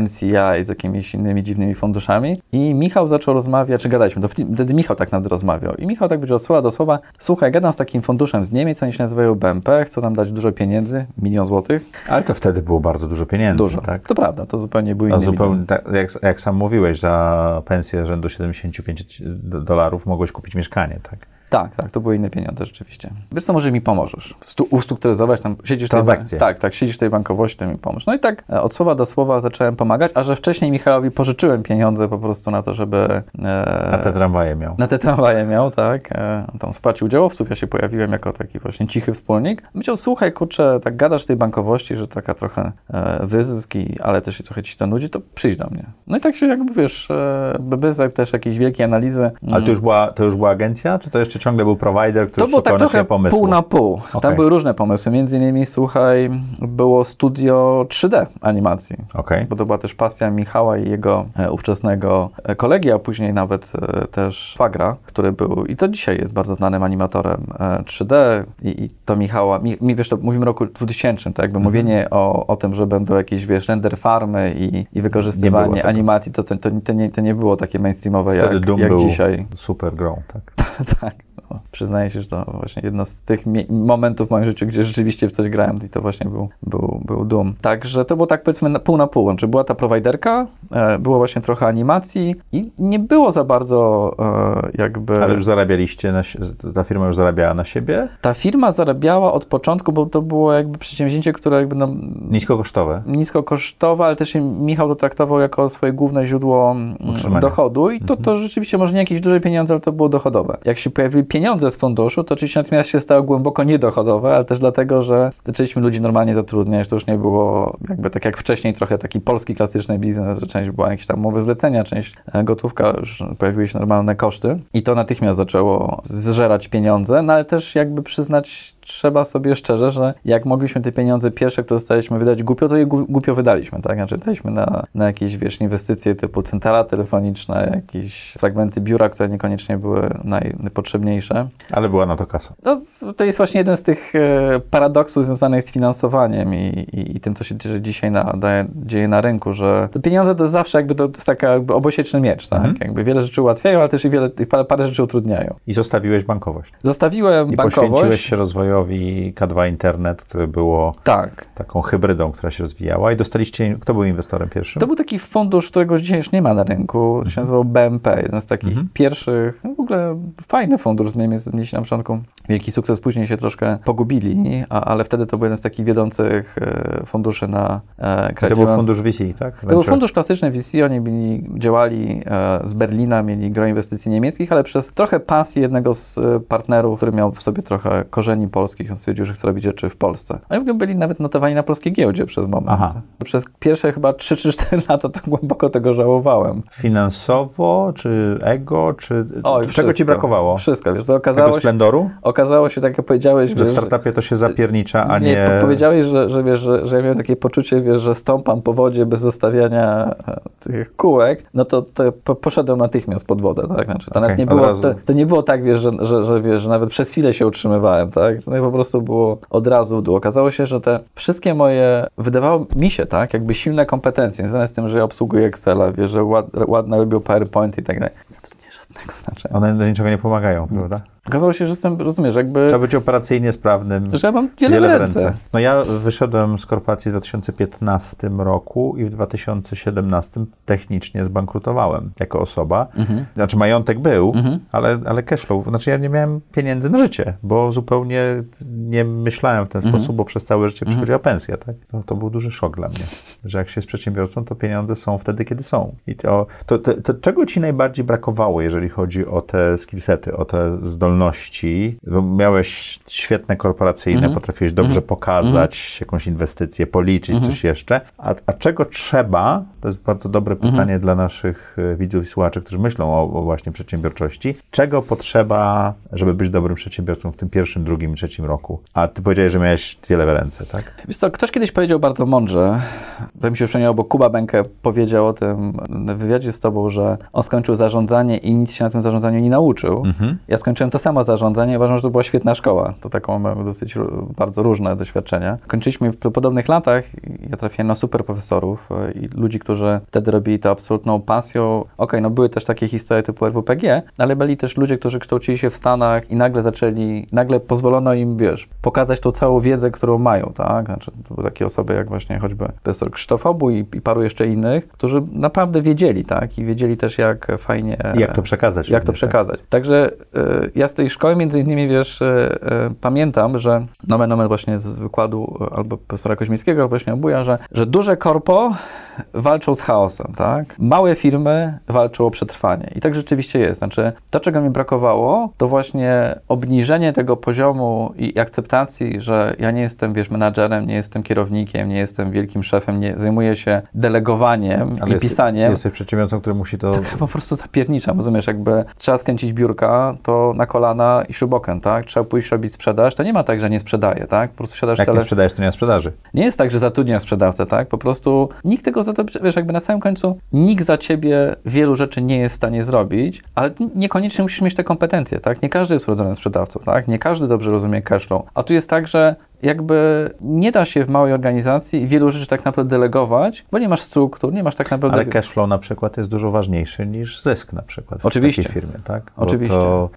MCI, z jakimiś innymi dziwnymi funduszami. I Michał zaczął rozmawiać, czy gadaliśmy, to wtedy Michał tak naprawdę rozmawiał. I Michał tak powiedział słowa do słowa, słuchaj, gadam z takim funduszem z Niemiec, oni się nazywają BMP, chcą nam dać dużo pieniędzy, milion złotych. Ale to wtedy było bardzo dużo pieniędzy, Dużo. tak? To prawda, to zupełnie był A inny zupełnie, tak, jak, jak sam mówiłeś, za pensję rzędu 75 do- dolarów mogłeś kupić mieszkanie, tak? Tak, tak, to były inne pieniądze rzeczywiście. Wiesz co, może mi pomożesz? Stu, ustrukturyzować tam, siedzisz w tej Transakcje. bank- Tak, tak, siedzisz w tej bankowości, to mi pomóż. No i tak e, od słowa do słowa zacząłem pomagać, a że wcześniej Michałowi pożyczyłem pieniądze po prostu na to, żeby... E, Na te tramwaje miał. na te tramwaje miał, tak, e, tam wsparcie udziałowców, ja się pojawiłem jako taki właśnie cichy wspólnik. Myślał, słuchaj, kurczę, tak gadasz w tej bankowości, że taka trochę e, wyzysk, i, ale też się trochę ci to nudzi, to przyjdź do mnie. No i tak się jakby, wiesz, e, bez też jakiejś wielkiej analizy. Ale to już, była, to już była agencja, czy to jeszcze ciągle był provider, który tak szukał na trochę siebie pomysłu? pół na pół. Tam Okej. były różne pomysły. Między innymi, słuchaj, było studio 3D animacji. Okej. Bo to była też pasja Michała i jego e, ówczesnego e, kolegi, a później nawet e, też Fagra, który był, i to dzisiaj jest bardzo znanym animatorem e, 3D i, i to Michała, mi, mi wiesz, to mówimy roku 2000, to jakby Mhm. mówienie o, o tym, że będą jakieś, wiesz, render farmy i, i wykorzystywanie animacji, to, to, to, to, nie, to nie było takie mainstreamowe Wtedy jak, Doom jak był dzisiaj. super grą, tak? tak. Przyznaję się, że to właśnie jedno z tych momentów w moim życiu, gdzie rzeczywiście w coś grałem i to właśnie był, był, był Doom. Także to było tak powiedzmy na, pół na pół. Znaczy była ta prowajderka, e, było właśnie trochę animacji i nie było za bardzo e, jakby... Ale już zarabialiście, na, ta firma już zarabiała na siebie? Ta firma zarabiała od początku, bo to było jakby przedsięwzięcie, które jakby no, Niskokosztowe. niskokosztowe, ale też Michał to traktował jako swoje główne źródło mm, Utrzymania. dochodu i to, to rzeczywiście może nie jakieś duże pieniądze, ale to było dochodowe. Jak się pojawiły pieniądze z funduszu, to oczywiście natomiast się stało głęboko niedochodowe, ale też dlatego, że zaczęliśmy ludzi normalnie zatrudniać, to już nie było jakby tak jak wcześniej trochę taki polski klasyczny biznes, że część była jakieś tam umowy zlecenia, część e, gotówka, już pojawiły się normalne koszty. I to natychmiast zaczęło zżerać pieniądze, no ale też jakby przyznać trzeba sobie szczerze, że jak mogliśmy te pieniądze pierwsze, które dostaliśmy wydać głupio, to je głupio wydaliśmy, tak? Znaczy daliśmy na, na jakieś, wiesz, inwestycje typu centrala telefoniczna, jakieś fragmenty biura, które niekoniecznie były naj, najpotrzebniejsze. Ale była na to kasa. No, to jest właśnie jeden z tych e, paradoksów związanych z finansowaniem i, i, i tym, co się dzisiaj na, daje, dzieje na rynku, że te pieniądze to zawsze jakby to, to jest taka jakby obosieczny miecz, tak? Mhm. Jakby wiele rzeczy ułatwiają, ale też i wiele, parę, parę rzeczy utrudniają. I zostawiłeś bankowość. Zostawiłem I bankowość. I poświęciłeś się rozwojowi K2 Internet, które było tak. taką hybrydą, która się rozwijała i dostaliście, kto był inwestorem pierwszym? To był taki fundusz, którego dzisiaj już nie ma na rynku, mhm. się nazywał BMP, jeden z takich mhm. pierwszych, no w ogóle fajny fundusz z Niemiec, odnieśli na początku wielki sukces, później się troszkę pogubili, a, ale wtedy to był jeden z takich wiodących e, funduszy na e, To był fundusz VC, tak? To był fundusz klasyczny VC, oni byli, działali e, z Berlina, mieli gro inwestycji niemieckich, ale przez trochę pasji jednego z e, partnerów, który miał w sobie trochę korzeni polskich, on stwierdził, że chce robić rzeczy w Polsce. Oni w ogóle byli nawet notowani na polskiej giełdzie przez moment. Aha. Przez pierwsze chyba 3 czy 4 lata tak głęboko tego żałowałem. Finansowo, czy ego, czy Oj, czego wszystko, ci brakowało? Wszystko, wiesz, to okazało tego splendoru? Się, okazało się, tak jak powiedziałeś... Że w startupie to się zapiernicza, a nie... nie... Powiedziałeś, że, że, wiesz, że, że ja miałem takie poczucie, wiesz, że stąpam po wodzie bez zostawiania e, tych kółek, no to, to poszedłem natychmiast pod wodę, tak? Znaczy, to, okay, nie było, to, to, nie było tak, wiesz, że, że, że, wiesz, że nawet przez chwilę się utrzymywałem, tak? To po prostu było od razu w dół. Okazało się, że te wszystkie moje, wydawało mi się, tak, jakby silne kompetencje, związane z tym, że ja obsługuję Excela, wiesz, że ład, ładne robią PowerPoint i tak dalej. One do niczego nie pomagają, prawda? Okazało się, że jestem, rozumiesz, jakby... Trzeba być operacyjnie sprawnym. Że ja mam wiele, wiele w ręce. ręce. No ja wyszedłem z korporacji w 2015 roku i w 2017 technicznie zbankrutowałem jako osoba. Mhm. Znaczy majątek był, mhm. ale, ale cashflow. Znaczy ja nie miałem pieniędzy na życie, bo zupełnie nie myślałem w ten mhm. sposób, bo przez całe życie mhm. przychodziła pensja, tak? To, to był duży szok dla mnie, że jak się jest przedsiębiorcą, to pieniądze są wtedy, kiedy są. I to, to, to, to czego ci najbardziej brakowało, jeżeli chodzi o te skillsety, o te zdolności bo miałeś świetne korporacyjne, mm -hmm. potrafiłeś dobrze mm -hmm. pokazać -hmm. jakąś inwestycję, policzyć coś mhm. jeszcze. A, a, czego trzeba, to jest bardzo dobre mhm. pytanie dla naszych e, widzów i słuchaczy, którzy myślą o, o, właśnie przedsiębiorczości. Czego potrzeba, żeby być dobrym przedsiębiorcą w tym pierwszym, drugim, trzecim roku? A ty powiedziałeś, że miałeś wiele w ręce, tak? Wiesz co, ktoś kiedyś powiedział bardzo mądrze, to mi się przypomniało, bo Kuba Benke powiedział o tym w wywiadzie z tobą, że on skończył zarządzanie i nic się na tym zarządzaniu nie nauczył. Mhm. Ja skończyłem to samo zarządzanie. Uważam, że to była świetna szkoła. To taką mamy dosyć bardzo różne doświadczenia. Kończyliśmy w podobnych latach. Ja trafiłem na super profesorów e, i ludzi, którzy wtedy robili to absolutną pasją. Okej, okay, no były też takie historie typu RWPG, ale byli też ludzie, którzy kształcili się w Stanach i nagle zaczęli, nagle pozwolono im, wiesz, pokazać tą całą wiedzę, którą mają, tak? Znaczy, to były takie osoby jak właśnie choćby profesor Krzysztof Obu i, i paru jeszcze innych, którzy naprawdę wiedzieli, tak? I wiedzieli też, jak fajnie... I jak to przekazać. Jak to tak? przekazać. Tak? Także y, ja z tej szkoły między innymi, wiesz, e, e, pamiętam, że nomen nomen właśnie z wykładu albo profesora Koźmickiego, właśnie obuja, że, że duże korpo walczą z chaosem, tak? Małe firmy walczą o przetrwanie. I tak rzeczywiście jest. Znaczy, to, czego mi brakowało, to właśnie obniżenie tego poziomu i akceptacji, że ja nie jestem, wiesz, menadżerem, nie jestem kierownikiem, nie jestem wielkim szefem, nie zajmuję się delegowaniem Ale i jest, pisaniem. Jesteś przedsiębiorcą, który musi to... Tak po prostu zapierniczam, rozumiesz? Jakby trzeba skręcić biurka, to na kolana i śrubokręt, tak? Trzeba pójść robić sprzedaż. To nie ma tak, że nie sprzedaje, tak? Po prostu siadasz Jak tele... nie sprzedajesz, to nie ma sprzedaży. Nie jest tak, że zatrudniasz sprzedawcę, tak? Po prostu nikt tego za to, wiesz, jakby na samym końcu nikt za ciebie wielu rzeczy nie jest w stanie zrobić, ale niekoniecznie musisz mieć te kompetencje, tak? Nie każdy jest urodzony sprzedawcą, tak? Nie każdy dobrze rozumie cashflow. A tu jest tak, że jakby nie da się w małej organizacji wielu rzeczy tak naprawdę delegować, bo nie masz struktur, nie masz tak naprawdę... Ale cashflow na przykład jest dużo ważniejszy niż zysk na przykład w Oczywiście. takiej firmie, tak? Bo Oczywiście. to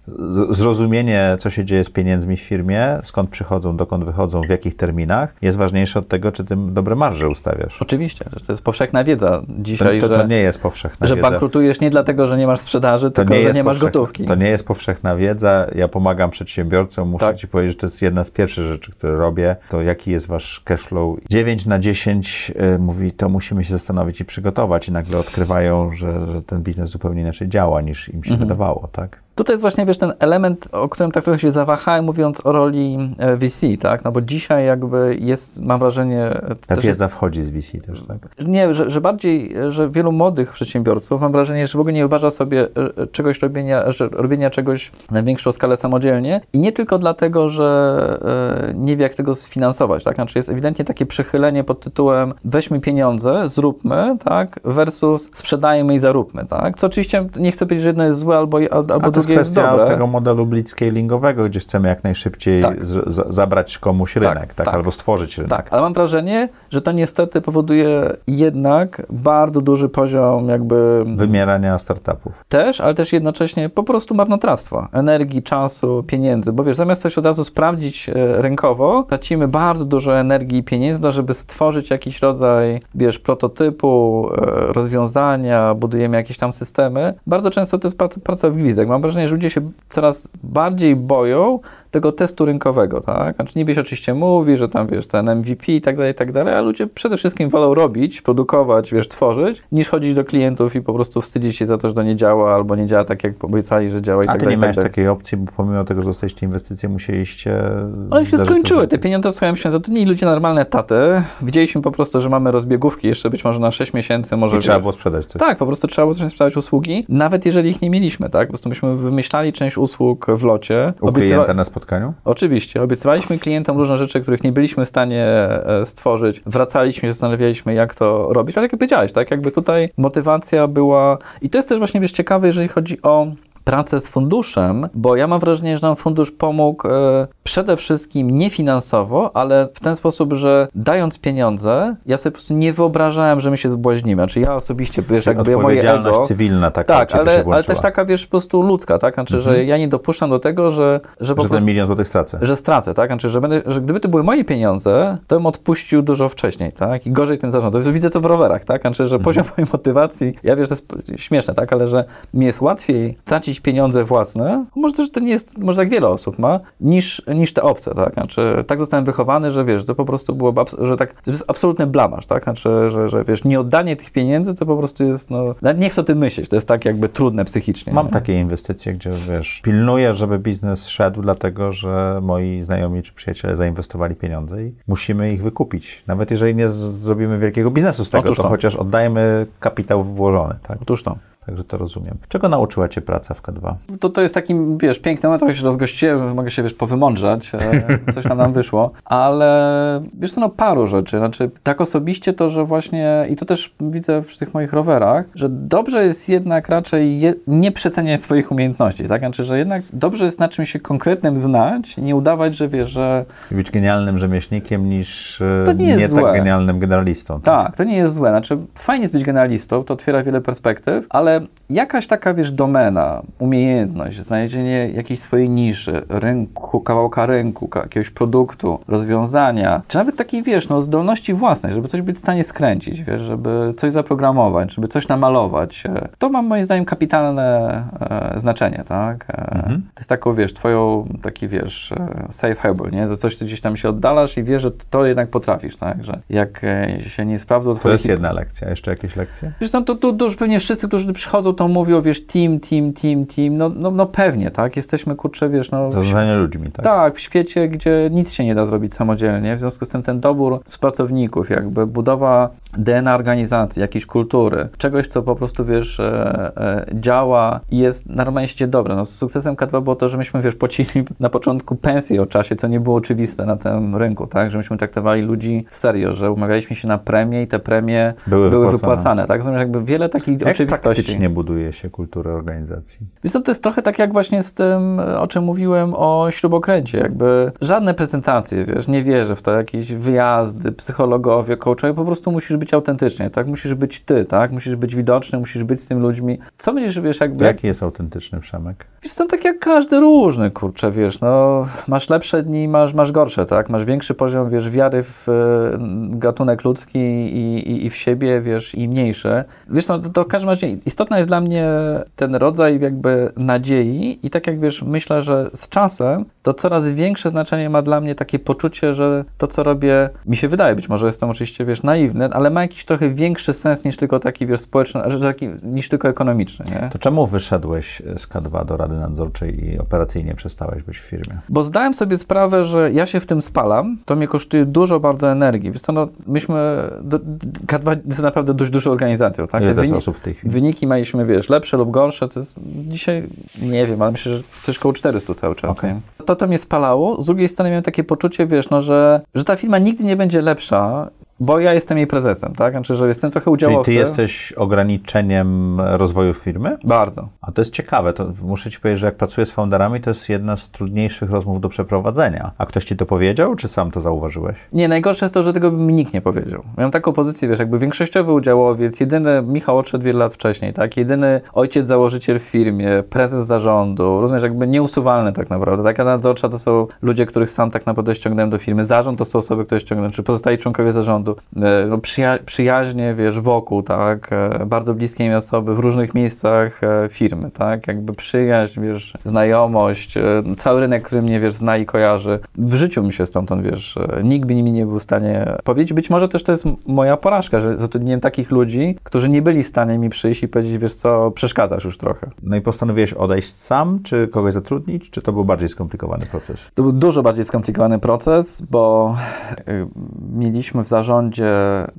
zrozumienie, co się dzieje z pieniędzmi w firmie, skąd przychodzą, dokąd wychodzą, w jakich terminach, jest ważniejsze od tego, czy ty dobre marże ustawiasz. Oczywiście, to jest powszechna wiedza dzisiaj, to, to, to że, nie jest powszechna że wiedza. bankrutujesz nie dlatego, że nie masz sprzedaży, tylko nie że nie masz gotówki. To nie jest powszechna wiedza. Ja pomagam przedsiębiorcom, muszę tak. ci powiedzieć, że to jest jedna z pierwszych rzeczy, które robię, to jaki jest wasz cashflow. 9 na 10 y, mówi, to musimy się zastanowić i przygotować i nagle odkrywają, że, że ten biznes zupełnie inaczej działa niż im się mhm. wydawało, tak? Tutaj jest właśnie, wiesz, ten element, o którym tak trochę się zawahałem, mówiąc o roli e, VC, tak? No bo dzisiaj jakby jest, mam wrażenie... Ta też wiedza wchodzi z VC też, tak? nie, że, że bardziej, że wielu młodych przedsiębiorców mam wrażenie, że w ogóle nie wyobraża sobie e, e, czegoś robienia, że robienia czegoś na większą skalę samodzielnie i nie tylko dlatego, że nie wie jak tego sfinansować, tak? Znaczy jest ewidentnie takie przechylenie pod tytułem weźmy pieniądze, zróbmy, tak? Versus sprzedajmy i zaróbmy, tak? Co oczywiście nie chcę powiedzieć, że jedno jest złe albo, albo jest drugie jest kwestia tego modelu blitzscalingowego, gdzie chcemy jak najszybciej Tak. z, zabrać komuś rynek, tak, tak. albo stworzyć rynek. Tak, ale mam wrażenie, że to niestety powoduje jednak bardzo duży poziom jakby Wymierania startupów. też, ale też jednocześnie po prostu marnotrawstwa energii, czasu, pieniędzy, bo wiesz, zamiast coś od razu sprawdzić e, rynkowo, tracimy bardzo dużo energii i pieniędzy, żeby stworzyć jakiś rodzaj, wiesz, prototypu, e, rozwiązania, budujemy jakieś tam systemy. Bardzo często to jest praca, praca w gwizdek. Mam wrażenie, że ludzie się coraz bardziej boją tego testu rynkowego, tak? Znaczy niby się oczywiście mówi, że tam, wiesz, ten MVP i tak dalej, i tak dalej, a ludzie przede wszystkim wolą robić, produkować, wiesz, tworzyć, niż chodzić do klientów i po prostu wstydzić się za to, że to nie działa, albo nie działa tak, jak obiecali, że działa i A tak ty dalej, nie i tak miałeś dalej. takiej opcji, bo pomimo tego, że dostaliście inwestycje, musieliście... One się skończyły, te pieniądze, słuchaj, się zatrudnili ludzie normalne taty. Widzieliśmy po prostu, że mamy rozbiegówki jeszcze być może na 6 miesięcy, może I trzeba było sprzedać coś. Tak, po prostu trzeba było zacząć sprzedawać usługi, nawet jeżeli ich nie mieliśmy, tak? Po prostu myśmy wymyślali część usług w locie. U klienta spotkaniu? Oczywiście. Obiecywaliśmy klientom różne rzeczy, których nie byliśmy w stanie e, stworzyć. Wracaliśmy zastanawialiśmy, jak to robić. Ale jak powiedziałeś, tak? Jakby tutaj motywacja była... I to jest też właśnie, wiesz, ciekawe, jeżeli chodzi o pracę z funduszem, bo ja mam wrażenie, że nam fundusz pomógł e, przede wszystkim nie finansowo, ale w ten sposób, że dając pieniądze, ja sobie po prostu nie wyobrażałem, że my się zbłaźnimy. Znaczy ja osobiście, wiesz, jakby moje odpowiedzialność ego... cywilna taka Tak, ale, ale też taka, wiesz, po prostu ludzka, tak? Znaczy, że ja nie dopuszczam do tego, że, że po że ten milion złotych stracę. że stracę, tak? Znaczy, że, będę, że gdyby to były moje pieniądze, to bym odpuścił dużo wcześniej, tak? I gorzej tym zarządzał. Widzę to w rowerach, tak? Znaczy, że poziom mojej motywacji, ja wiem, że to jest śmieszne, tak? Ale że mi jest łatwiej tracić pieniądze własne, może też to nie jest, może tak wiele osób ma, niż, niż te obce, tak? Znaczy, tak zostałem wychowany, że wiesz, to po prostu było, że tak, to jest absolutny blamaż, tak? Znaczy, że, że wiesz, nieoddanie tych pieniędzy to po prostu jest, no, nawet nie chcę o tym myśleć, to jest tak jakby trudne psychicznie. Mam nie? takie inwestycje, gdzie wiesz, pilnuję, żeby biznes szedł, dlatego że moi znajomi czy przyjaciele zainwestowali pieniądze i musimy ich wykupić. Nawet jeżeli nie zrobimy wielkiego biznesu z tego, to, to. chociaż oddajmy kapitał włożony, tak? Otóż to. Także to rozumiem. Czego nauczyła Cię praca w K2? To, to jest takim, wiesz, piękny moment, trochę się rozgościłem, mogę się, wiesz, powymądrzać, e, coś tam nam wyszło, ale wiesz co, no paru rzeczy, znaczy tak osobiście to, że właśnie, i to też widzę przy tych moich rowerach, że dobrze jest jednak raczej je, nie przeceniać swoich umiejętności, tak, znaczy, że jednak dobrze jest na czymś się konkretnym znać, nie udawać, że wiesz, że Być genialnym rzemieślnikiem niż e, To nie jest tak złe. genialnym generalistą. Tak, to nie jest złe. Znaczy, fajnie jest być generalistą, to otwiera wiele perspektyw, ale jakaś taka, wiesz, domena, umiejętność, znalezienie jakiejś swojej niszy, rynku, kawałka rynku, jakiegoś produktu, rozwiązania, czy nawet takiej, wiesz, no, zdolności własnej, żeby coś być w stanie skręcić, wiesz, żeby coś zaprogramować, żeby coś namalować. To ma moim zdaniem kapitalne e, znaczenie, tak? E, To jest taką, wiesz, twoją, taki, wiesz, e, safe harbor, nie? To coś, ty gdzieś tam się oddalasz i wiesz, że to jednak potrafisz, tak? Że jak e, się nie sprawdzą To jest jedna lekcja. Jeszcze jakieś lekcje? Wiesz, tam to, to, to już pewnie wszyscy, którzy tu przychodzą, to mówią, wiesz, team, team, team, team, no, no, no pewnie, tak? Jesteśmy, kurczę, wiesz, no... Zarządzanie ludźmi, tak? tak, w świecie, gdzie nic się nie da zrobić samodzielnie, w związku z tym ten dobór współpracowników, jakby budowa DNA organizacji, jakiejś kultury, czegoś, co po prostu, wiesz, e, e, działa i jest normalnie się dobre. No, sukcesem K2 było to, że myśmy, wiesz, płacili na początku pensję o czasie, co nie było oczywiste na tym rynku, tak? Że myśmy traktowali ludzi serio, że umawialiśmy się na premie i te premie Były były, wypłacane. wypłacane, tak? Zresztą jakby wiele takich Jak oczywistości. Praktycznie buduje się kulturę organizacji? Więc to jest trochę tak jak właśnie z tym, o czym mówiłem o śrubokręcie. Jakby żadne prezentacje, wiesz, nie wierzę w to, jakieś wyjazdy, psychologowie, coachowie, po prostu musisz być autentycznie, tak? Musisz być ty, tak? Musisz być widoczny, musisz być z tym ludźmi. Co będziesz, wiesz, jakby... Jaki jest autentyczny Przemek? Wiesz, są tak jak każdy różny, kurczę, wiesz, no, masz lepsze dni, masz, masz gorsze, tak? Masz większy poziom, wiesz, wiary w e, gatunek ludzki i, i, i w siebie, wiesz, i mniejszy. Wiesz, no, to, to w każdym razie istotna jest dla mnie ten rodzaj jakby nadziei i tak jak wiesz, myślę, że z czasem to coraz większe znaczenie ma dla mnie takie poczucie, że to, co robię, mi się wydaje, być może jestem oczywiście, wiesz, naiwny, ale ma jakiś trochę większy sens niż tylko taki, wiesz, społeczny, niż tylko ekonomiczny, nie? To czemu wyszedłeś z K2 do Rady Nadzorczej i operacyjnie przestałeś być w firmie? Bo zdałem sobie sprawę, że ja się w tym spalam, to mnie kosztuje dużo bardzo energii. Wiesz co, no, myśmy, do, K2 jest naprawdę dość dużą organizacją, tak? Ile osób w tej chwili? Wyniki mieliśmy, wiesz, lepsze lub gorsze, to jest dzisiaj, nie wiem, ale myślę, że coś koło 400 cały czas, nie? To to mnie spalało, z drugiej strony miałem takie poczucie, wiesz, no, że, że ta firma nigdy nie będzie lepsza, bo ja jestem jej prezesem, tak? Znaczy, że jestem trochę Czyli udziałowcem. ty jesteś ograniczeniem rozwoju firmy? Bardzo. A to jest ciekawe, to muszę ci powiedzieć, że jak pracuję z founderami, to jest jedna z trudniejszych rozmów do przeprowadzenia. A ktoś ci to powiedział, czy sam to zauważyłeś? Nie, najgorsze jest to, że tego by mi nikt nie powiedział. Miałem taką pozycję, wiesz, jakby większościowy udziałowiec, jedyny Michał odszedł wiele lat wcześniej, tak? Jedyny ojciec założyciel w firmie, prezes zarządu, rozumiesz, jakby nieusuwalny tak naprawdę. Taka nadzorcza to są ludzie, których sam tak naprawdę ściągnąłem do firmy. Zarząd to są osoby, które ściągnąłem, czy pozostali członkowie zarządu. E, No, przyja- przyjaźnie, wiesz, wokół, tak? E, Bardzo bliskie mi osoby w różnych miejscach e, firmy, tak? Jakby przyjaźń, wiesz, znajomość, cały rynek, który mnie, wiesz, zna i kojarzy. W życiu mi się stamtąd, wiesz, nikt by mi nie był w stanie powiedzieć. Być może też to jest moja porażka, że zatrudniłem takich ludzi, którzy nie byli w stanie mi przyjść i powiedzieć, wiesz co, przeszkadzasz już trochę. No i postanowiłeś odejść sam, czy kogoś zatrudnić, czy to był bardziej skomplikowany proces? To był dużo bardziej skomplikowany proces, bo mieliśmy w zarządzie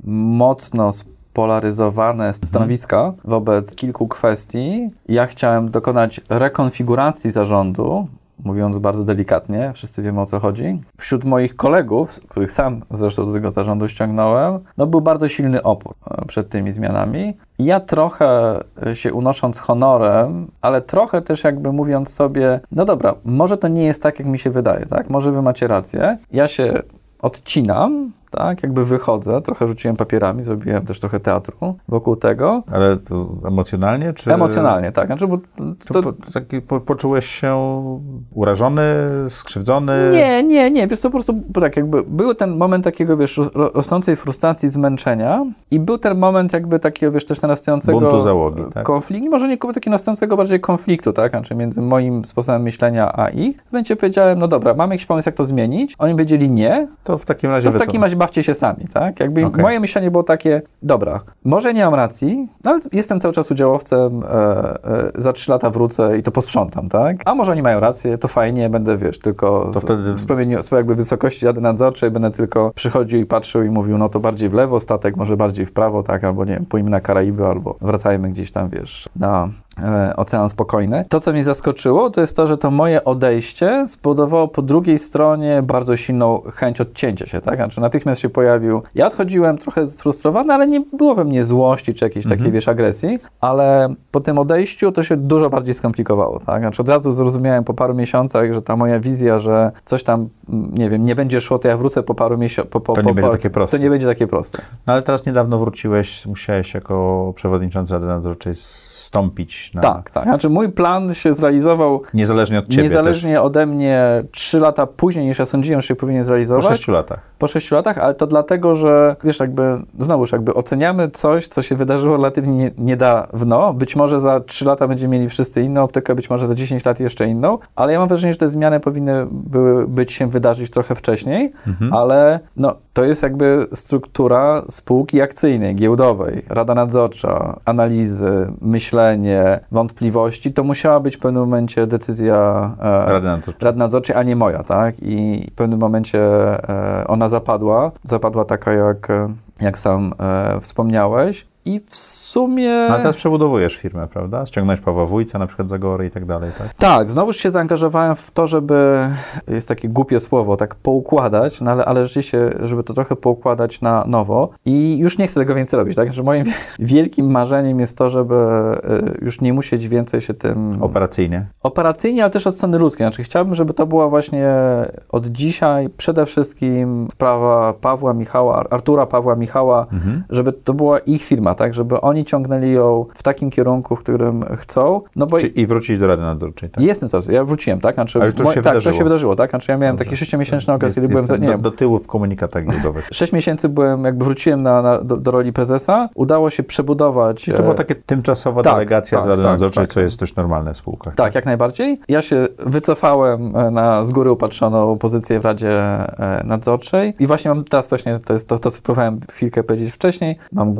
mocno spolaryzowane stanowiska wobec kilku kwestii. Ja chciałem dokonać rekonfiguracji zarządu, mówiąc bardzo delikatnie, wszyscy wiemy o co chodzi. Wśród moich kolegów, których sam zresztą do tego zarządu ściągnąłem, no był bardzo silny opór e, przed tymi zmianami. Ja trochę e, się unosząc honorem, ale trochę też jakby mówiąc sobie, no dobra, może to nie jest tak, jak mi się wydaje, tak? Może wy macie rację. Ja się odcinam, tak? Jakby wychodzę, trochę rzuciłem papierami, zrobiłem też trochę teatru wokół tego. Ale to emocjonalnie, czy... Emocjonalnie, tak. Znaczy, bo To, po, taki, po, poczułeś się urażony, skrzywdzony? Nie, nie, nie, wiesz co, po prostu tak jakby był ten moment takiego, wiesz, ro- rosnącej frustracji, zmęczenia i był ten moment jakby takiego, wiesz, też narastającego Buntu załogi, tak? konfliktu, może nie takiego narastającego bardziej konfliktu, tak, znaczy między moim sposobem myślenia a ich. W momencie powiedziałem, no dobra, mamy jakiś pomysł, jak to zmienić. Oni powiedzieli nie, To w takim razie to w takim razie bawcie się sami, tak? Jakby Okej. moje myślenie było takie, dobra, może nie mam racji, no ale jestem cały czas udziałowcem, e, e, za trzy lata wrócę i to posprzątam, tak? A może oni mają rację, to fajnie, będę, wiesz, tylko To z, wtedy- z promieniu swojej jakby wysokości rady nadzorczej będę tylko przychodził i patrzył i mówił, no to bardziej w lewo, statek może bardziej w prawo, tak? Albo nie wiem, pójmy na Karaiby, albo wracajmy gdzieś tam, wiesz, na Ocean Spokojny. To, co mnie zaskoczyło, to jest to, że to moje odejście spowodowało po drugiej stronie bardzo silną chęć odcięcia się, tak? Znaczy natychmiast się pojawił. Ja odchodziłem trochę sfrustrowany, ale nie było we mnie złości czy jakiejś takiej, wiesz, agresji, ale po tym odejściu to się dużo bardziej skomplikowało, tak? Znaczy od razu zrozumiałem po paru miesiącach, że ta moja wizja, że coś tam, nie wiem, nie będzie szło, to ja wrócę po paru miesiącach. Po, po, To nie po, będzie po, takie proste. To nie będzie takie proste. No ale teraz niedawno wróciłeś, musiałeś jako przewodniczący Rady Nadzorczej zstąpić na... Tak, tak. Znaczy mój plan się zrealizował Niezależnie od ciebie Niezależnie ode mnie, trzy lata później niż ja sądziłem, że się powinien też. Po zrealizować. sześciu latach. Po sześciu latach, ale to dlatego, że wiesz, jakby znowuż jakby oceniamy coś, co się wydarzyło relatywnie nie- niedawno. Być może za trzy lata będziemy mieli wszyscy inną optykę, być może za 10 lat jeszcze inną, ale ja mam wrażenie, że te zmiany powinny były być się wydarzyć trochę wcześniej, ale no, to jest jakby struktura spółki akcyjnej, giełdowej, rada nadzorcza, analizy, myślenie, wątpliwości. To musiała być w pewnym momencie decyzja e, Rady Nadzorczej. Rady Nadzorczej, a nie moja, tak? I w pewnym momencie e, ona zapadła. Zapadła taka, jak, e, jak sam e, wspomniałeś. I w sumie... No, ale teraz przebudowujesz firmę, prawda? Ściągnąłeś Pawła Wójca, na przykład Zagory i tak dalej, tak? Tak, znowuż się zaangażowałem w to, żeby, jest takie głupie słowo, tak poukładać, no ale, ale rzeczywiście, żeby to trochę poukładać na nowo i już nie chcę tego więcej robić, tak? Że moim wielkim marzeniem jest to, żeby e, już nie musieć więcej się tym... Operacyjnie. Operacyjnie, ale też od strony ludzkiej. Znaczy, chciałbym, żeby to była właśnie od dzisiaj przede wszystkim sprawa Pawła Michała, Artura Pawła Michała, żeby to była ich firma, firma, tak, żeby oni ciągnęli ją w takim kierunku, w którym chcą, no bo Czyli I wrócić do Rady Nadzorczej, tak? jestem coraz, ja wróciłem, tak, znaczy, Ale już to się tak, wydarzyło. to się wydarzyło, tak, znaczy ja miałem Dobrze. taki sześciomiesięczny okres, Jest- kiedy byłem, za, nie do, wiem, do tyłu w komunikatach giełdowych. Sześć miesięcy byłem, jakby wróciłem na, na, do, do roli prezesa, udało się przebudować. Czyli to była e, taka tymczasowa tak, delegacja tak, z Rady tak, Nadzorczej, tak. co jest dość normalne w spółkach. Tak, jak najbardziej. Ja się wycofałem e, na z góry upatrzoną pozycję w Radzie e, Nadzorczej i właśnie mam teraz właśnie, to jest to, to co próbowałem chwilkę powiedzieć wcześniej, mam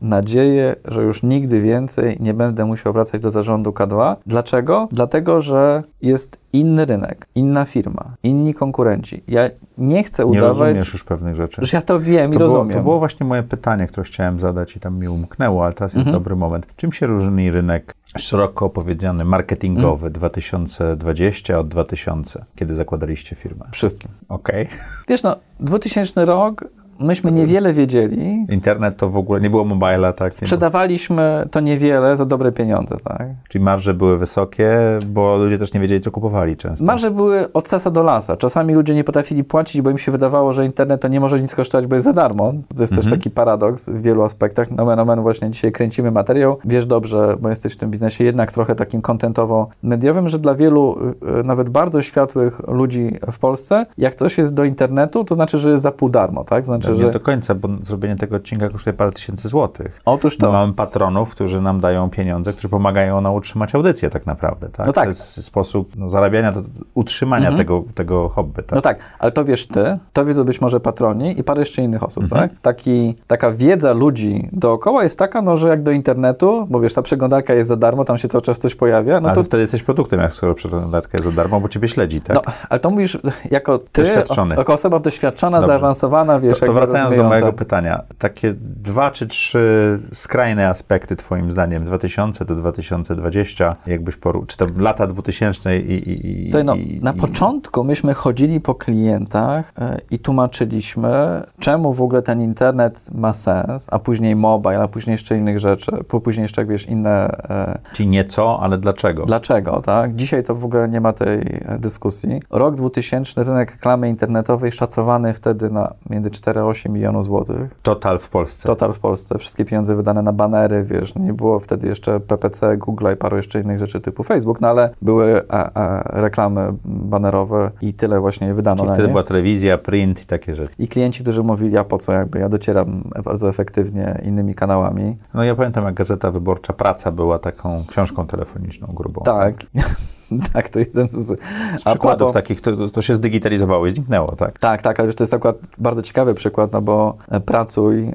nadzieję, że już nigdy więcej nie będę musiał wracać do zarządu K2. Dlaczego? Dlatego, że jest inny rynek, inna firma, inni konkurenci. Ja nie chcę Nie udawać, rozumiesz już pewnych rzeczy. że ja to wiem i To było, rozumiem. to było właśnie moje pytanie, które chciałem zadać i tam mi umknęło, ale teraz jest Mhm. dobry moment. Czym się różni rynek szeroko powiedziany marketingowy Mhm. 2020 od 2000, kiedy zakładaliście firmę? Wszystkim. Okej. Wiesz, no, 2000 rok, myśmy niewiele wiedzieli. Internet to w ogóle nie było mobila, tak? Sprzedawaliśmy to niewiele za dobre pieniądze, tak? Czyli marże były wysokie, bo ludzie też nie wiedzieli, co kupowali często. Marże były od sasa do lasa. Czasami ludzie nie potrafili płacić, bo im się wydawało, że internet to nie może nic kosztować, bo jest za darmo. To jest też taki paradoks w wielu aspektach. Nomen omen właśnie dzisiaj kręcimy materiał. Wiesz dobrze, bo jesteś w tym biznesie jednak trochę takim kontentowo-mediowym, że dla wielu y, y, nawet bardzo światłych ludzi w Polsce, jak coś jest do internetu, to znaczy, że jest za pół darmo, tak? Znaczy, nie że... do końca, bo zrobienie tego odcinka kosztuje parę tysięcy złotych. Otóż To. Mamy patronów, którzy nam dają pieniądze, którzy pomagają nam utrzymać audycję tak naprawdę. Tak? No tak. To jest sposób no, zarabiania, utrzymania tego, tego hobby. Tak? No tak, ale to wiesz ty, to wiedzą być może patroni i parę jeszcze innych osób, Mhm. tak? Taki, taka wiedza ludzi dookoła jest taka, no, że jak do internetu, bo wiesz, ta przeglądarka jest za darmo, tam się cały czas coś pojawia, no Ale to... wtedy jesteś produktem, jak skoro przeglądarka jest za darmo, bo ciebie śledzi, tak? No, ale to mówisz jako ty, o- jako osoba doświadczona, Dobrze. zaawansowana, wiesz, to, to jakby wracając do mojego pytania, takie dwa czy trzy skrajne aspekty twoim zdaniem, 2000 do 2020, jakbyś poru... czy to lata 2000 i... i, i Słuchaj, no, i, na początku myśmy chodzili po klientach e, i tłumaczyliśmy, czemu w ogóle ten internet ma sens, a później mobile, a później jeszcze innych rzeczy, później jeszcze, wiesz, inne e, Ci nie co, ale dlaczego? Dlaczego, tak? Dzisiaj to w ogóle nie ma tej e, dyskusji. Rok 2000, rynek reklamy internetowej szacowany wtedy na między 4 a 8 milionów złotych. Total w Polsce. Total w Polsce. Wszystkie pieniądze wydane na banery, wiesz, no nie było wtedy jeszcze PPC, Google i paru jeszcze innych rzeczy typu Facebook, no ale były a, a, reklamy banerowe i tyle właśnie wydano Czyli na wtedy nie. była telewizja, print i takie rzeczy. I klienci, którzy mówili, a po co, jakby ja docieram bardzo efektywnie innymi kanałami. No ja pamiętam, jak Gazeta Wyborcza Praca była taką książką telefoniczną grubą. Tak. tak, to jeden z... Z przykładów propos- takich, to, to się zdigitalizowało i zniknęło, tak? Tak, tak, ale to jest akurat bardzo ciekawy przykład, no bo e, Pracuj e,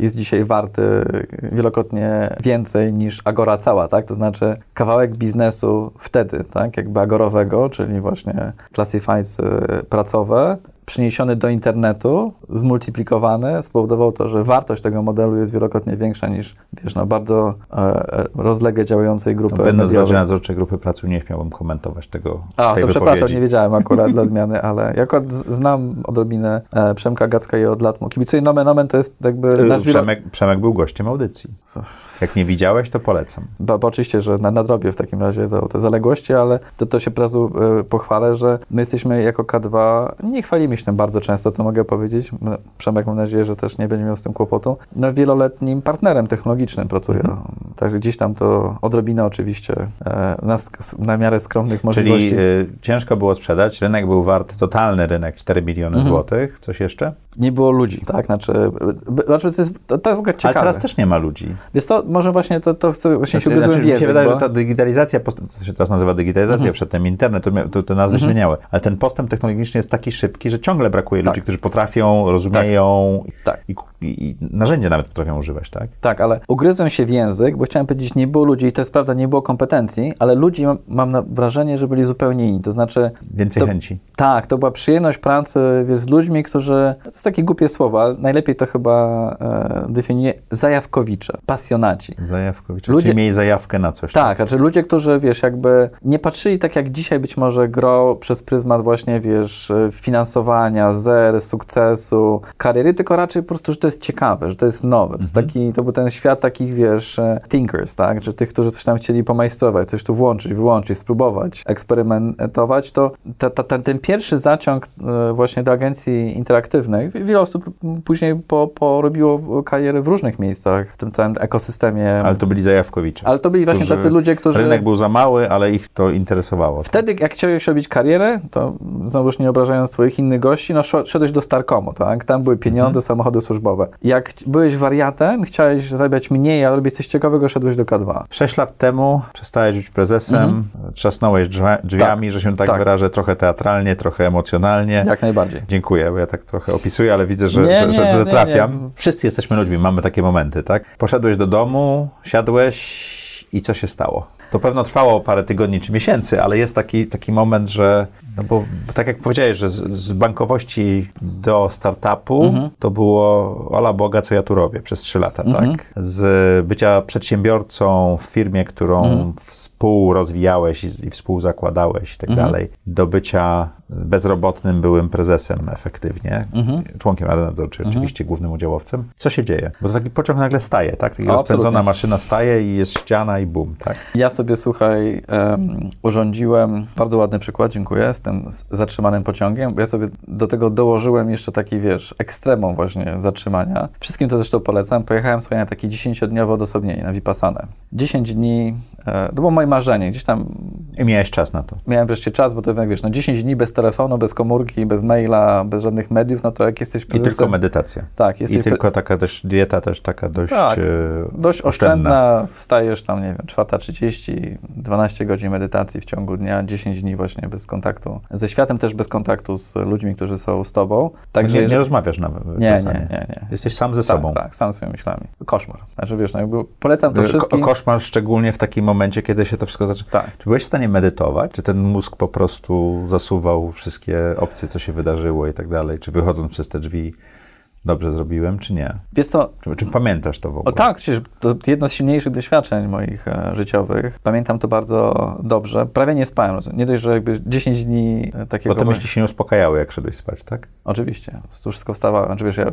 jest dzisiaj warty wielokrotnie więcej niż Agora cała, tak? To znaczy kawałek biznesu wtedy, tak, jakby agorowego, czyli właśnie classifieds pracowe, przeniesiony do internetu, zmultiplikowany, spowodował to, że wartość tego modelu jest wielokrotnie większa niż, wiesz, no bardzo e, e, rozlegle działającej grupy No, będąc w. Nadzorczej Grupy Pracy nie śmiałbym komentować tego, A, to przepraszam, nie wiedziałem akurat dla odmiany, ale ja akurat z- znam odrobinę e, Przemka Gacka i od lat mu kibicuję. Nomen omen to jest jakby nasz wilo... Przemek, Przemek był gościem audycji. Jak nie widziałeś, to polecam. Bo, bo oczywiście, że na, nadrobię w takim razie to, te zaległości, ale to, to się prazu e, pochwalę, że my jesteśmy jako K2, nie chwalimy się tym bardzo często, to mogę powiedzieć. Przemek mam nadzieję, że też nie będzie miał z tym kłopotu. No wieloletnim partnerem technologicznym pracuje. Mhm. Także gdzieś tam to odrobinę oczywiście e, na, na miarę skromnych możliwości. Czyli y, ciężko było sprzedać, rynek był wart, totalny rynek 4 miliony Mhm. złotych. Coś jeszcze? Nie było ludzi, tak? Znaczy, znaczy to, jest, to, to jest w ogóle Ale ciekawe. teraz też nie ma ludzi. Więc to może właśnie to, to właśnie się Znaczy, ugryzłem znaczy, mi się wydaje, bo... że ta digitalizacja, to się teraz nazywa digitalizacja, Mhm. przedtem internet, to, to te nazwy się zmieniały. Ale ten postęp technologiczny jest taki szybki, że ciągle brakuje Tak. ludzi, którzy potrafią, rozumieją Tak. i, i, i narzędzia nawet potrafią używać, tak? Tak, ale ugryzłem się w język, bo chciałem powiedzieć, nie było ludzi i to jest prawda, nie było kompetencji, ale ludzi mam, mam wrażenie, że byli zupełnie inni. To znaczy, Więcej To- chęci. tak, to była przyjemność pracy wiesz, z ludźmi, którzy, to jest takie głupie słowo, ale najlepiej to chyba e, definiuje zajawkowicze, pasjonaci. Zajawkowicz. Ludzie- Czyli mieli zajawkę na coś. Tak, znaczy ludzie, którzy, wiesz, jakby nie patrzyli tak jak dzisiaj być może grą przez pryzmat właśnie, wiesz, finansowania, zer, sukcesu, kariery, tylko raczej po prostu, że to to jest ciekawe, że to jest nowe. To, jest taki, to był ten świat takich, wiesz, e, thinkers, tak? Że tych, którzy coś tam chcieli pomajstrować, coś tu włączyć, wyłączyć, spróbować, eksperymentować, to ta, ta, ten, ten pierwszy zaciąg e, właśnie do agencji interaktywnej, wi- wiele osób później po, porobiło karierę w różnych miejscach w tym całym ekosystemie. Ale to byli zajawkowicze. Ale to byli właśnie którzy- tacy ludzie, którzy... Rynek był za mały, ale ich to interesowało. Wtedy, jak chciałeś robić karierę, to znowuż nie obrażając twoich innych gości, no szedłeś do Starkomu, tak? Tam były pieniądze, samochody służbowe. Jak byłeś wariatem, chciałeś zarabiać mniej, ale robić coś ciekawego, szedłeś do K2. Sześć lat temu przestałeś być prezesem, trzasnąłeś drzwi- drzwiami, że się tak, tak. wyrażę, trochę teatralnie, trochę emocjonalnie. Jak najbardziej. Dziękuję, bo ja tak trochę opisuję, ale widzę, że, Nie, że, że, że nie, trafiam. nie. Wszyscy jesteśmy ludźmi, mamy takie momenty, tak? Poszedłeś do domu, siadłeś i co się stało? To pewno trwało parę tygodni czy miesięcy, ale jest taki, taki moment, że, no bo tak jak powiedziałeś, że z, z bankowości do startupu Mhm. to było ola Boga, co ja tu robię przez trzy lata, Mhm. tak? Z bycia przedsiębiorcą w firmie, którą Mhm. współrozwijałeś i, i współzakładałeś i tak Mhm. dalej, do bycia bezrobotnym byłym prezesem efektywnie, Mhm. członkiem Rady Nadzorczej, oczywiście głównym udziałowcem. Co się dzieje? Bo to taki pociąg nagle staje, tak? Taka rozpędzona maszyna staje i jest ściana i bum, tak? Ja sobie, słuchaj, em, urządziłem, bardzo ładny przykład, dziękuję, tym zatrzymanym pociągiem, ja sobie do tego dołożyłem jeszcze taki, wiesz, ekstremum właśnie zatrzymania. Wszystkim to zresztą polecam. Pojechałem sobie na takie 10-dniowe odosobnienie, na Vipassanę. 10 dni, e, to było moje marzenie, gdzieś tam I miałeś czas na to. miałem wreszcie czas, bo to jak wiesz, no 10 dni bez telefonu, bez komórki, bez maila, bez żadnych mediów, no to jak jesteś I prezesem... tylko medytacja. Tak, I jesteś pre- tylko taka też dieta też taka dość Tak, e, dość oszczędna. Wstajesz tam, nie wiem, 4.30, 12 godzin medytacji w ciągu dnia, 10 dni właśnie bez kontaktu ze światem, też bez kontaktu z ludźmi, którzy są z tobą. Także nie, nie jeżeli- rozmawiasz na nie, nie, nie, nie. Jesteś sam ze Tak, sobą. tak, sam swoimi myślami. Koszmar. Znaczy wiesz, no jakby polecam to Ko- wszystkim. Koszmar szczególnie w takim momencie, kiedy się to wszystko zaczyna. Tak. Czy byłeś w stanie medytować? Czy ten mózg po prostu zasuwał wszystkie opcje, co się wydarzyło i tak dalej? Czy wychodząc przez te drzwi dobrze zrobiłem, czy nie? Wiesz co, Czy, czy pamiętasz to w ogóle? O tak, przecież to jedno z silniejszych doświadczeń moich e, życiowych. Pamiętam to bardzo dobrze. Prawie nie spałem. Nie dość, że jakby 10 dni e, takiego... Bo te myśli się nie uspokajały, jak szedłeś spać, tak? Oczywiście, prostu wszystko wstawałem. Znaczy, wiesz, ja,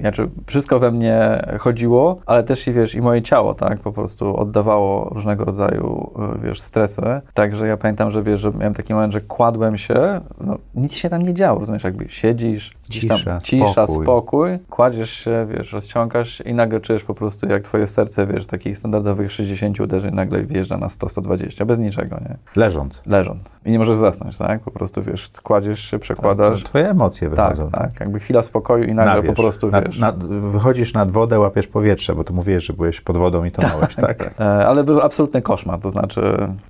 znaczy, wszystko we mnie chodziło, ale też i wiesz, i moje ciało, tak, po prostu oddawało różnego rodzaju, e, wiesz, stresy. Także ja pamiętam, że wiesz, że miałem taki moment, że kładłem się, no nic się tam nie działo, rozumiesz, jakby siedzisz, gdzieś tam Cisza, cisza, spokój. Kładziesz się, wiesz, rozciągasz i nagle czujesz po prostu, jak twoje serce, wiesz, takich standardowych 60 uderzeń nagle wjeżdża na 100-120, bez niczego, nie? Leżąc. Leżąc. I nie możesz zasnąć, tak? Po prostu, wiesz, kładziesz się, przekładasz. To Twoje emocje Tak, wychodzą. tak. Jakby chwila spokoju i nagle Na wierzch. po prostu Na- wiesz. na- wychodzisz nad wodę, łapiesz powietrze, bo to mówiłeś, że byłeś pod wodą i tonąłeś, tak? E, Ale był absolutny koszmar, to znaczy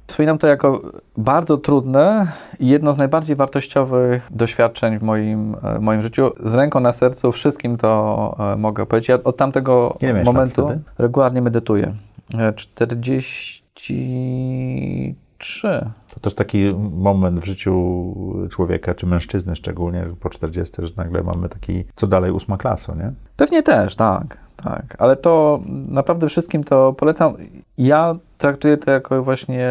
wspominam to jako bardzo trudne i jedno z najbardziej wartościowych doświadczeń w moim, e, moim życiu. Z ręką na sercu wszystkim to e, mogę powiedzieć. Ja od tamtego momentu regularnie medytuję. E, 43. To też taki moment w życiu człowieka, czy mężczyzny szczególnie, po 40, że nagle mamy taki, co dalej, ósma klasa, nie? Pewnie też, tak, tak. Ale to naprawdę wszystkim to polecam. Ja traktuję to jako właśnie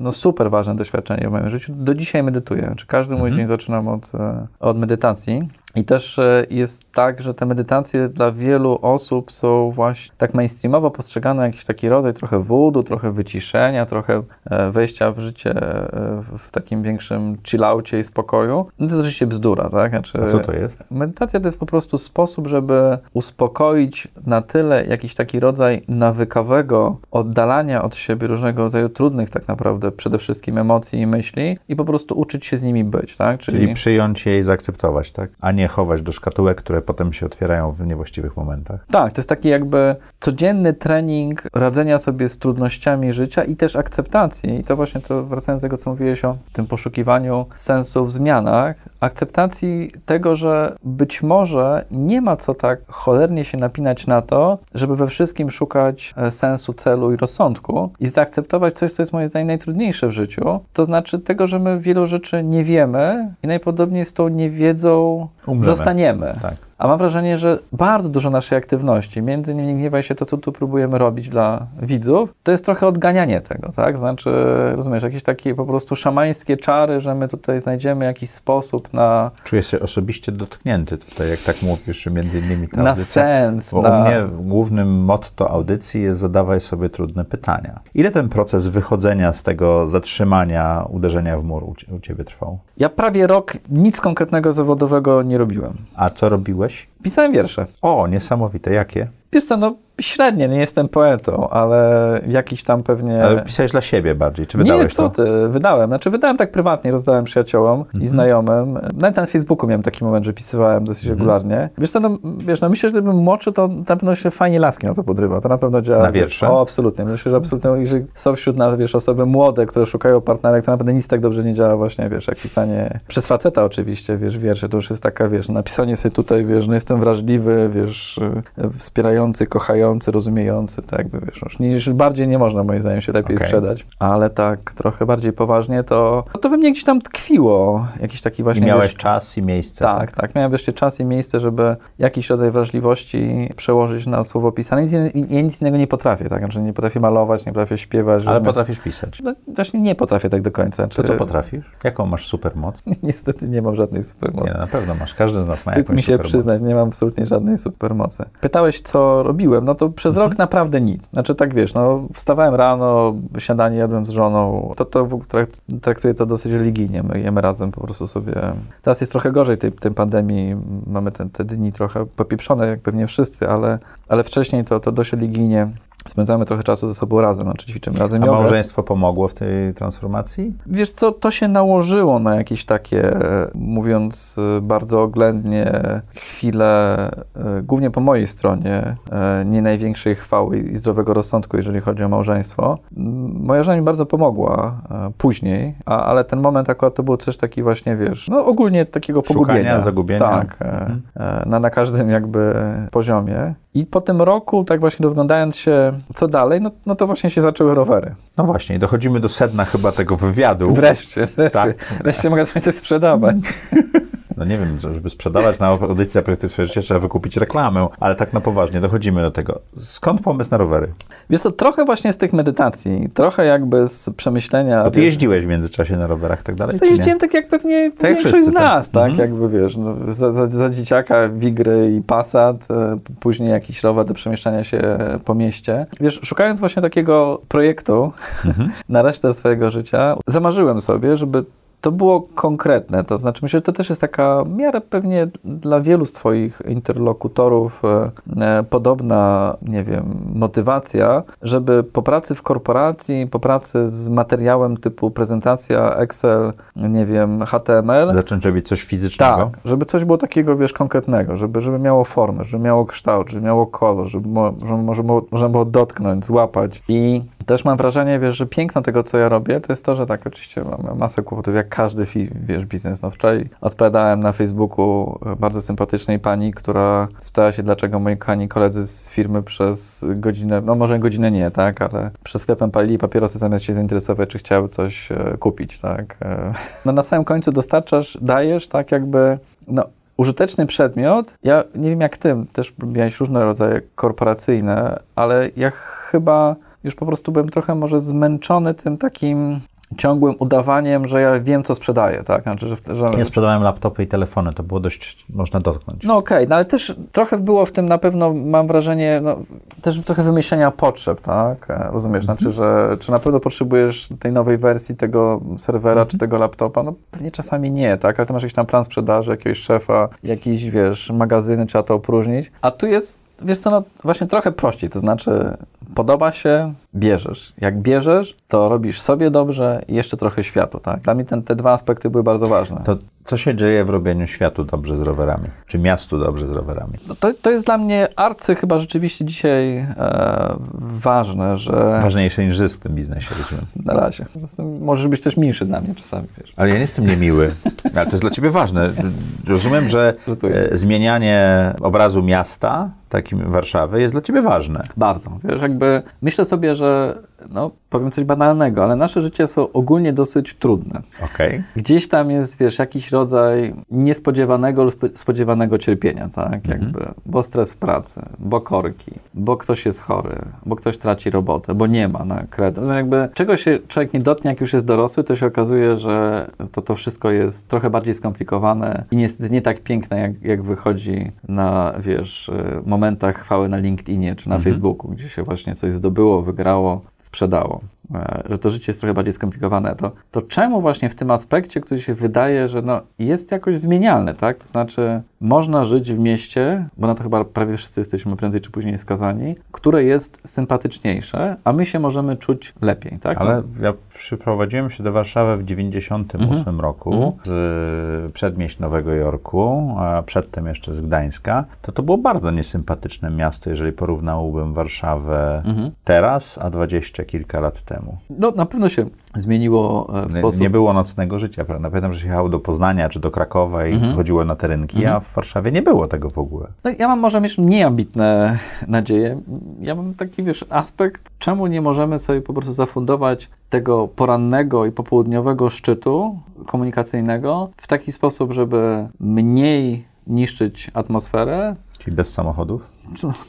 no, super ważne doświadczenie w moim życiu. Do dzisiaj medytuję. Czy każdy mój Mhm. dzień zaczynam od, e, od medytacji. I też e, jest tak, że te medytacje dla wielu osób są właśnie tak mainstreamowo postrzegane jak jakiś taki rodzaj trochę wódu, trochę wyciszenia, trochę e, wejścia w życie e, w- takim większym chillaucie i spokoju. No to jest oczywiście bzdura, tak? Znaczy, A co to jest? Medytacja to jest po prostu sposób, żeby uspokoić na tyle jakiś taki rodzaj nawykowego oddalania od siebie różnego rodzaju trudnych tak naprawdę przede wszystkim emocji i myśli i po prostu uczyć się z nimi być, tak? Czyli przyjąć je i zaakceptować, tak? A nie chować do szkatułek, które potem się otwierają w niewłaściwych momentach. Tak, to jest taki jakby codzienny trening radzenia sobie z trudnościami życia i też akceptacji. I to właśnie to wracając do tego, co mówiłeś o tym poszukiwaniu sensu w zmianach, akceptacji tego, że być może nie ma co tak cholernie się napinać na to, żeby we wszystkim szukać e, sensu, celu i rozsądku i zaakceptować coś, co jest moim zdaniem najtrudniejsze w życiu. To znaczy tego, że my wielu rzeczy nie wiemy i najpodobniej z tą niewiedzą Umrzemy. zostaniemy. Tak. A mam wrażenie, że bardzo dużo naszej aktywności, między innymi nie gniewaj się to, co tu próbujemy robić dla widzów, to jest trochę odganianie tego, tak? Znaczy, rozumiesz, jakieś takie po prostu szamańskie czary, że my tutaj znajdziemy jakiś sposób na, Czuję się osobiście dotknięty tutaj, jak tak mówisz, między innymi ta na audycja. sens, Bo na... u mnie głównym motto audycji jest zadawaj sobie trudne pytania. Ile ten proces wychodzenia z tego zatrzymania, uderzenia w mur u ciebie trwał? Ja prawie rok nic konkretnego zawodowego nie robiłem. A co robiłeś? yavaş. Pisałem wiersze. O, niesamowite. Jakie? Wiesz co, no średnie, nie jestem poetą, ale jakiś tam pewnie... Ale pisałeś dla siebie bardziej, czy Nie, wydałeś co to? ty, wydałem. Znaczy wydałem tak prywatnie, rozdałem przyjaciołom Mhm. i znajomym. Nawet na Facebooku miałem taki moment, że pisywałem dosyć Mhm. regularnie. Wiesz co, no, wiesz, no myślę, że gdybym młodszy, to na pewno się fajnie laski na to podrywa. To na pewno działa. Na wiersze? O, absolutnie. Myślę, że absolutnie, jeżeli są wśród nas, wiesz, osoby młode, które szukają partnerek, to naprawdę nic tak dobrze nie działa właśnie, wiesz, jak pisanie przez faceta oczywiście, wiesz, wiersze, to już jest taka, wiesz, napisanie sobie tutaj, wiesz, no jestem wrażliwy, wiesz, y, wspierający, kochający, rozumiejący, tak wiesz, już niż bardziej nie można moim zdaniem się lepiej Okej. sprzedać. Ale tak trochę bardziej poważnie, to, to we mnie gdzieś tam tkwiło, jakiś taki I właśnie, miałeś wiesz, czas i miejsce. tak, tak. Miałem wreszcie czas i miejsce, żeby jakiś rodzaj wrażliwości przełożyć na słowo pisane. Nic, ja nic innego nie potrafię, tak? Znaczy nie potrafię malować, nie potrafię śpiewać. Ale rozumiem- potrafisz pisać. No, właśnie nie potrafię tak do końca. To co potrafisz? Jaką masz supermoc? Niestety nie mam żadnej supermocy. Nie, no, na pewno masz. Każdy z nas ma Wstyd jakąś mi się przyznać, nie mam absolutnie żadnej supermocy. Pytałeś, co robiłem, no to przez Mhm. rok naprawdę nic. Znaczy tak wiesz, no wstawałem rano, śniadanie jadłem z żoną, to, to traktuję to dosyć religijnie, my jemy razem po prostu sobie. Teraz jest trochę gorzej tej, tej pandemii, mamy te, te dni trochę popieprzone, jak pewnie wszyscy, ale, ale wcześniej to, to dość religijnie. Spędzamy trochę czasu ze sobą razem, znaczy ćwiczymy razem A jogę. małżeństwo pomogło w tej transformacji? Wiesz co, to się nałożyło na jakieś takie, mówiąc e, bardzo oględnie, chwile, e, głównie po mojej stronie, e, nie największej chwały i zdrowego rozsądku, jeżeli chodzi o małżeństwo. Moja żona mi bardzo pomogła później, a, ale ten moment akurat to był też taki właśnie, wiesz, no ogólnie takiego Szukania, pogubienia. zagubienia. Tak, e, na, na każdym jakby poziomie. I po tym roku, tak właśnie rozglądając się, co dalej, no, no to właśnie się zaczęły rowery. No właśnie, dochodzimy do sedna chyba tego wywiadu. Wreszcie, wreszcie. Tak. Wreszcie mogę coś sprzedawać. No nie wiem, żeby sprzedawać na audycji Zaprojektuj swoje życie, trzeba wykupić reklamę, ale tak na poważnie, dochodzimy do tego. Skąd pomysł na rowery? Wiesz co, trochę właśnie z tych medytacji, trochę jakby z przemyślenia. Bo ty wiesz, jeździłeś w międzyczasie na rowerach tak dalej, nie? jeździłem tak jak pewnie Tak większość wszyscy, z tak. nas, tak? Mhm. Jakby wiesz, no, za, za, za dzieciaka Wigry i Passat, e, później jakiś rower do przemieszczania się po mieście. Wiesz, szukając właśnie takiego projektu Mhm. na resztę swojego życia, zamarzyłem sobie, żeby to było konkretne, to znaczy myślę, że to też jest taka w miarę pewnie dla wielu z Twoich interlokutorów e, e, podobna, nie wiem, motywacja, żeby po pracy w korporacji, po pracy z materiałem typu prezentacja Excel, nie wiem, HTML, Zacząć robić coś fizycznego? tak, żeby coś było takiego, wiesz, konkretnego, żeby, żeby miało formę, żeby miało kształt, żeby miało kolor, żeby mo, żeby może można było dotknąć, złapać. I też mam wrażenie, wiesz, że piękno tego, co ja robię, to jest to, że tak, oczywiście mamy masę kłopotów, jak każdy, wiesz, biznes. No wczoraj odpowiadałem na Facebooku e, bardzo sympatycznej pani, która spytała się, dlaczego moi kochani koledzy z firmy przez godzinę, no może godzinę nie, tak, ale przez sklepem palili papierosy zamiast się zainteresować, czy chciały coś e, kupić, tak. E, no na samym końcu dostarczasz, dajesz, tak jakby, no użyteczny przedmiot, ja nie wiem jak ty, też miałeś różne rodzaje korporacyjne, ale ja chyba już po prostu byłem trochę może zmęczony tym takim ciągłym udawaniem, że ja wiem, co sprzedaję, tak? Znaczy, że, że... Ja sprzedawałem laptopy i telefony, to było dość, można dotknąć. No okej, no ale też trochę było w tym na pewno, mam wrażenie, no, też trochę wymyślenia potrzeb, tak? E, Rozumiesz, znaczy, że czy na pewno potrzebujesz tej nowej wersji tego serwera czy tego laptopa? No pewnie czasami nie, tak? Ale ty masz jakiś tam plan sprzedaży, jakiegoś szefa, jakiś, wiesz, magazyny, trzeba to opróżnić. A tu jest, wiesz co, no właśnie trochę prościej, to znaczy podoba się, bierzesz. Jak bierzesz, to robisz sobie dobrze i jeszcze trochę światu, tak? Dla mnie ten, te dwa aspekty były bardzo ważne. To co się dzieje w robieniu światu dobrze z rowerami? Czy miastu dobrze z rowerami? No to, to jest dla mnie arcy chyba rzeczywiście dzisiaj e, ważne, że Ważniejsze niż zysk w tym biznesie, rozumiem. na razie. Po prostu Może być też milszy dla mnie czasami, wiesz. Ale ja nie jestem niemiły, ale to jest dla ciebie ważne. Rozumiem, że e, zmienianie obrazu miasta, takim Warszawy, jest dla ciebie ważne. Bardzo. Wiesz, jakby myślę sobie, że no powiem coś banalnego, ale nasze życie są ogólnie dosyć trudne. Okej. Gdzieś tam jest, wiesz, jakiś rodzaj niespodziewanego lub spo- spodziewanego cierpienia, tak? Jakby, bo stres w pracy, bo korki, bo ktoś jest chory, bo ktoś traci robotę, bo nie ma na kredyt. No jakby, czego się człowiek nie dotknie, jak już jest dorosły, to się okazuje, że to, to wszystko jest trochę bardziej skomplikowane i niestety nie tak piękne, jak, jak wychodzi na, wiesz, y, momentach chwały na LinkedInie czy na Facebooku, gdzie się właśnie coś zdobyło, wygrało, sprzedało. E, Że to życie jest trochę bardziej skomplikowane, to, to czemu właśnie w tym aspekcie, który się wydaje, że no, jest jakoś zmienialny, tak? To znaczy, można żyć w mieście, bo na to chyba prawie wszyscy jesteśmy prędzej czy później skazani, które jest sympatyczniejsze, a my się możemy czuć lepiej, tak? Ale ja przyprowadziłem się do Warszawy w 98 roku Mhm. z przedmieść Nowego Jorku, a przedtem jeszcze z Gdańska. To to było bardzo niesympatyczne miasto, jeżeli porównałbym Warszawę Mhm. teraz, a dwadzieścia kilka lat temu. No, na pewno się zmieniło e, w Nie, sposób... nie było nocnego życia, prawda? Pamiętam, że się jechało do Poznania czy do Krakowa i Mhm. chodziło na te rynki, a w Warszawie nie było tego w ogóle. No, ja mam może mieć mniej ambitne nadzieje. Ja mam taki, wiesz, aspekt, czemu nie możemy sobie po prostu zafundować tego porannego i popołudniowego szczytu komunikacyjnego w taki sposób, żeby mniej niszczyć atmosferę, Czyli bez samochodów.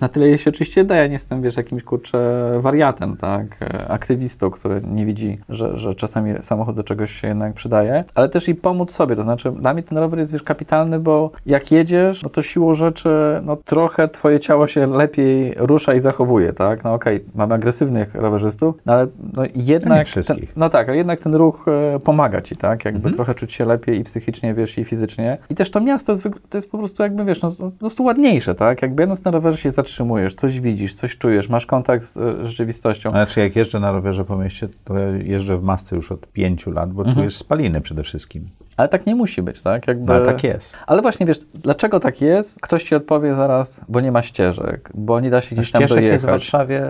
Na tyle jej się oczywiście da. Ja nie jestem, wiesz, jakimś kurczę wariatem, tak? E, Aktywistą, który nie widzi, że, że czasami samochód do czegoś się jednak przydaje, ale też i pomóc sobie. To znaczy, dla mnie ten rower jest, wiesz, kapitalny, bo jak jedziesz, no to siłą rzeczy, no trochę twoje ciało się lepiej rusza i zachowuje, tak? No okej, mamy agresywnych rowerzystów, no ale no jednak... ten, wszystkich. no tak, ale jednak ten ruch e, pomaga ci, tak? Jakby trochę czuć się lepiej i psychicznie, wiesz, i fizycznie. I też to miasto jest, to jest po prostu jakby, wiesz, no, no, po prostu ładniejsze, tak? Jakby jedno na rowerze się zatrzymujesz, coś widzisz, coś czujesz, masz kontakt z e, rzeczywistością. Znaczy, jak jeżdżę na rowerze po mieście, to ja jeżdżę w masce już od pięciu lat, bo czujesz spaliny przede wszystkim. Ale tak nie musi być, tak? Jakby... No, ale tak jest. Ale właśnie, wiesz, dlaczego tak jest? Ktoś ci odpowie zaraz, bo nie ma ścieżek, bo nie da się gdzieś tam Ścieżek dojechać. jest w Warszawie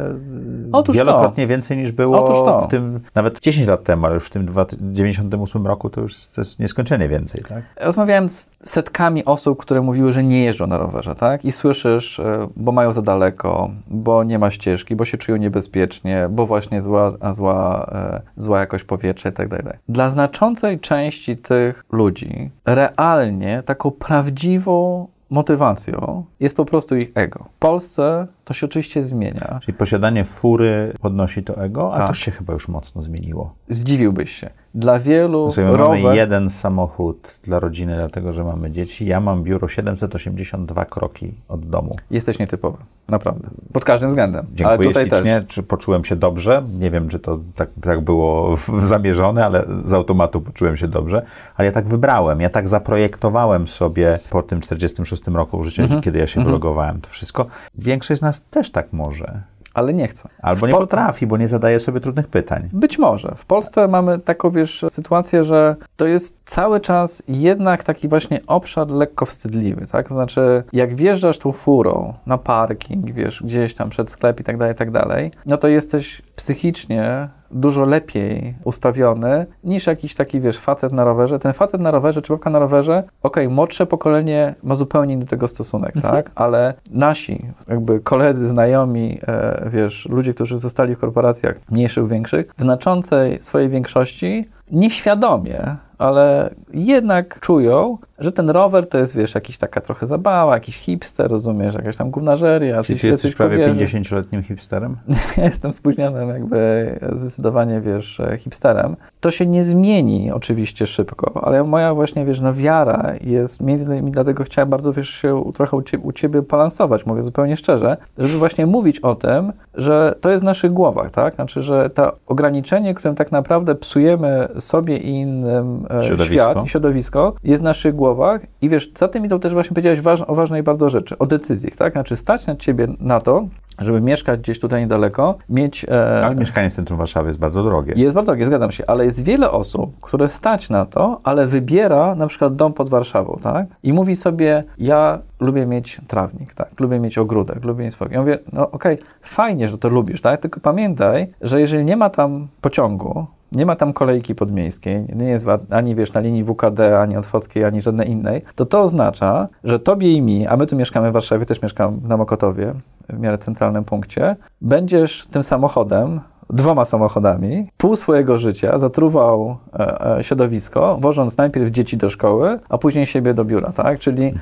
Otóż to. wielokrotnie więcej niż było Otóż to. w tym, nawet 10 lat temu, ale już w tym 1998 roku to już to jest nieskończenie więcej, tak? Rozmawiałem z setkami osób, które mówiły, że nie jeżdżą na rowerze, tak? I słyszysz, e, bo mają za daleko, bo nie ma ścieżki, bo się czują niebezpiecznie, bo właśnie zła, zła, e, zła jakość powietrza i tak dalej. Dla znaczącej części tych ludzi realnie taką prawdziwą motywacją jest po prostu ich ego. W Polsce to się oczywiście zmienia. Czyli posiadanie fury podnosi to ego, a Tak. to się chyba już mocno zmieniło. Zdziwiłbyś się. Dla wielu mamy rower... jeden samochód dla rodziny, dlatego że mamy dzieci. Ja mam biuro 782 kroki od domu. Jesteś nietypowy. Naprawdę. Pod każdym względem. Dziękuję Ale tutaj też. ślicznie. Czy poczułem się dobrze? Nie wiem, czy to tak, tak było w- zamierzone, ale z automatu poczułem się dobrze. Ale ja tak wybrałem, ja tak zaprojektowałem sobie po tym 46 roku życia, Mhm. kiedy ja się wylogowałem to wszystko. Większość z nas też tak może. Ale nie chcę. Albo nie Po- potrafi, bo nie zadaje sobie trudnych pytań. Być może. W Polsce mamy taką, wiesz, sytuację, że to jest cały czas jednak taki właśnie obszar lekko wstydliwy, tak? To znaczy, jak wjeżdżasz tą furą na parking, wiesz, gdzieś tam przed sklep i tak dalej, i tak dalej, no to jesteś psychicznie dużo lepiej ustawiony niż jakiś taki, wiesz, facet na rowerze. Ten facet na rowerze, czy babka na rowerze, okej, młodsze pokolenie ma zupełnie inny do tego stosunek, tak? Ale nasi, jakby koledzy, znajomi, e, wiesz, ludzie, którzy zostali w korporacjach mniejszych, większych, w znaczącej swojej większości nieświadomie, ale jednak czują, że ten rower to jest, wiesz, jakiś taka trochę zabawa, jakiś hipster, rozumiesz, jakaś tam gównażeria, Czy ty jesteś prawie powierzy. 50-letnim hipsterem? Ja jestem spóźnionym jakby zdecydowanie, wiesz, hipsterem. To się nie zmieni oczywiście szybko, ale moja właśnie, wiesz, no wiara jest, między innymi dlatego chciałem bardzo, wiesz, się trochę u ciebie, u ciebie balansować, mówię zupełnie szczerze, żeby właśnie mówić o tym, że to jest w naszych głowach, tak? Znaczy, że to ograniczenie, którym tak naprawdę psujemy sobie i innym e, Środowisko. świat i środowisko, jest w naszych głowach i wiesz, za tym idą też właśnie powiedziałeś waż, o ważnej bardzo rzeczy, o decyzjach, tak? Znaczy stać na ciebie na to, żeby mieszkać gdzieś tutaj niedaleko, mieć... E, Ale mieszkanie w centrum Warszawy jest bardzo drogie. jest bardzo drogie, zgadzam się, ale jest wiele osób, które stać na to, ale wybiera na przykład dom pod Warszawą, tak? I mówi sobie, ja lubię mieć trawnik, tak? Lubię mieć ogródek, lubię mieć spokój. Ja mówię, no okej, fajnie, że to lubisz, tak? Tylko pamiętaj, że jeżeli nie ma tam pociągu, nie ma tam kolejki podmiejskiej, nie jest ani wiesz na linii WKD, ani Otwockiej, ani żadnej innej, to to oznacza, że tobie i mi, a my tu mieszkamy w Warszawie, też mieszkam na Mokotowie, w miarę centralnym punkcie, będziesz tym samochodem dwoma samochodami, pół swojego życia zatruwał e, e, środowisko, wożąc najpierw dzieci do szkoły, a później siebie do biura, tak? Czyli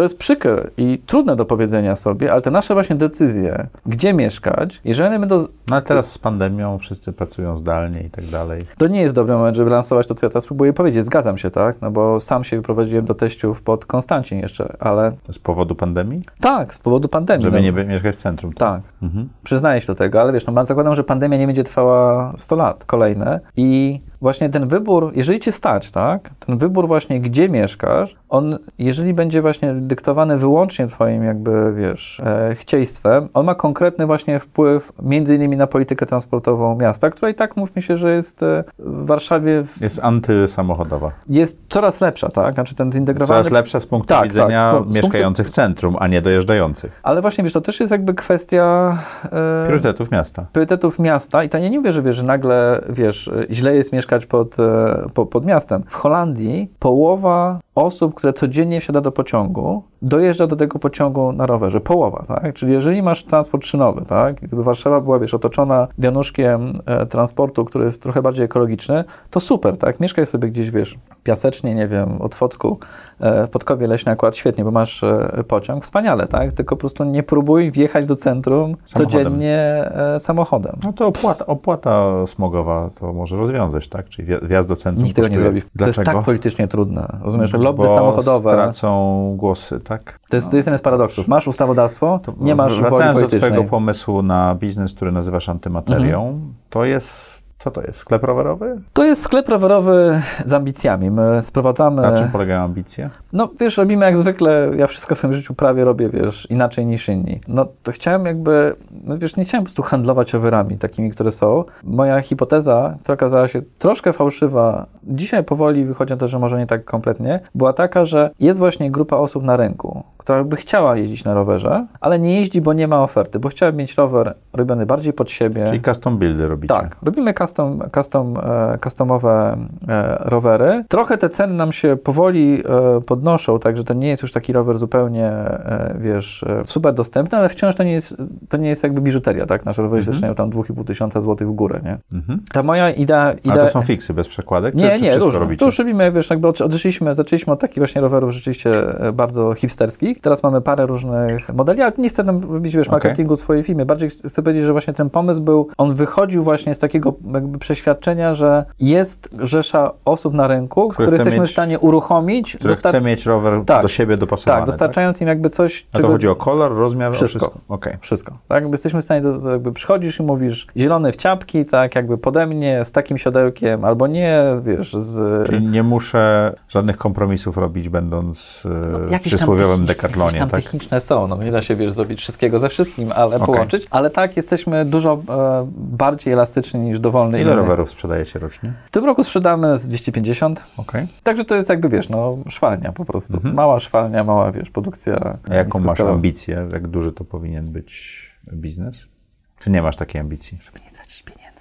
to jest przykre i trudne do powiedzenia sobie, ale te nasze właśnie decyzje, gdzie mieszkać, jeżeli będą... No ale teraz z pandemią wszyscy pracują zdalnie i tak dalej. To nie jest dobry moment, żeby lansować to, co ja teraz próbuję powiedzieć. Zgadzam się, tak? No bo sam się wyprowadziłem do teściów pod Konstancin jeszcze, ale Z powodu pandemii? tak, z powodu pandemii. Żeby no. nie mieszkać w centrum. Tak. Mhm. Przyznaję się do tego, ale wiesz, no, zakładam, że pandemia nie będzie trwała 100 lat kolejne i właśnie ten wybór, jeżeli cię stać, tak, ten wybór właśnie, gdzie mieszkasz, on, jeżeli będzie właśnie dyktowany wyłącznie twoim jakby, wiesz, e, chcieństwem, on ma konkretny właśnie wpływ między innymi na politykę transportową miasta, która i tak, mówmy się, że jest e, w Warszawie, w- Jest antysamochodowa. jest coraz lepsza, tak, znaczy ten zintegrowany... Coraz lepsza z punktu Tak, tak, widzenia z pu- z mieszkających w centrum, a nie dojeżdżających. Ale właśnie, wiesz, to też jest jakby kwestia... e, Priorytetów miasta. priorytetów miasta i to ja nie mówię, że, wiesz, że nagle, wiesz, źle jest mieszkać pod, e, po, pod miastem. W Holandii połowa osób, które codziennie wsiada do pociągu, dojeżdża do tego pociągu na rowerze. Połowa, tak? Czyli jeżeli masz transport szynowy, tak? Gdyby Warszawa była, wiesz, otoczona wianuszkiem e, transportu, który jest trochę bardziej ekologiczny, to super, tak? Mieszkaj sobie gdzieś, wiesz, piasecznie, nie wiem, od Focku, e, Podkowie Leśnej akurat świetnie, bo masz e, pociąg, wspaniale, tak? Tylko po prostu nie próbuj wjechać do centrum Samochodem. codziennie e, samochodem. No to opłata, opłata smogowa to może rozwiązać, tak? Czyli wja- wjazd do centrum Nikt tego nie zrobi. To Dlaczego? jest tak politycznie trudne. Rozumiesz, lobby samochodowe. stracą głosy, tak? To jest, to jest jeden z paradoksów. Masz ustawodawstwo, nie masz woli Wracając do twojego pomysłu na biznes, który nazywasz antymaterią, to jest, co to jest, sklep rowerowy? To jest sklep rowerowy z ambicjami. My sprowadzamy... Na czym polegają ambicje? No wiesz, robimy jak zwykle, ja wszystko w swoim życiu prawie robię, wiesz, inaczej niż inni. No to chciałem jakby, no wiesz, nie chciałem po prostu handlować rowerami takimi, które są. Moja hipoteza, która okazała się troszkę fałszywa, dzisiaj powoli wychodzi na to, że może nie tak kompletnie, była taka, że jest właśnie grupa osób na rynku, która by chciała jeździć na rowerze, ale nie jeździ, bo nie ma oferty, bo chciała mieć rower robiony bardziej pod siebie. Czyli custom buildy robicie. Tak, robimy custom, custom, e, customowe e, rowery. Trochę te ceny nam się powoli e, podnoszą, także to nie jest już taki rower zupełnie, wiesz, super dostępny, ale wciąż to nie jest, to nie jest jakby biżuteria, tak? Nasze rowery Mhm. zaczynają tam 2,5 tysiąca złotych w górę, nie? Mhm. Ta moja idea... Idea to są fiksy bez przekładek? nie, czy, nie, różne. robicie? To już robimy, wiesz, jakby od- odeszliśmy, zaczęliśmy od takich właśnie rowerów rzeczywiście bardzo hipsterskich. Teraz mamy parę różnych modeli, ale nie chcę tam robić, wiesz, marketingu swojej firmy. Bardziej chcę powiedzieć, że właśnie ten pomysł był, on wychodził właśnie z takiego jakby przeświadczenia, że jest rzesza osób na rynku, Które które jesteśmy mieć- w stanie uruchomić, Który dostar- chce mieć rower Tak. do siebie dopasowane, tak, dostarczając im jakby coś, A to chodzi o kolor, rozmiar, Wszystko. o wszystko? Okej. wszystko. Tak? Jakby jesteśmy w stanie, do, jakby przychodzisz i mówisz zielony w ciapki, tak, jakby pode mnie, z takim siodełkiem, albo nie, wiesz, z... Czyli nie muszę żadnych kompromisów robić, będąc e, w No, tam przysłowiowym techniczne- dekatlonie, tam tak? techniczne są, no nie da się, wiesz, zrobić wszystkiego ze wszystkim, ale Okej. połączyć, ale tak, jesteśmy dużo e, bardziej elastyczni niż dowolny Ile inny. rowerów sprzedajecie rocznie? W tym roku sprzedamy z 250, Okej. także to jest jakby, wiesz, no szwalnia po prostu. Mhm. Mała szwalnia, mała, wiesz, produkcja. A jaką masz niskoskalowa. ambicję? Jak duży to powinien być biznes? Czy nie masz takiej ambicji? Żeby nie tracić pieniędzy.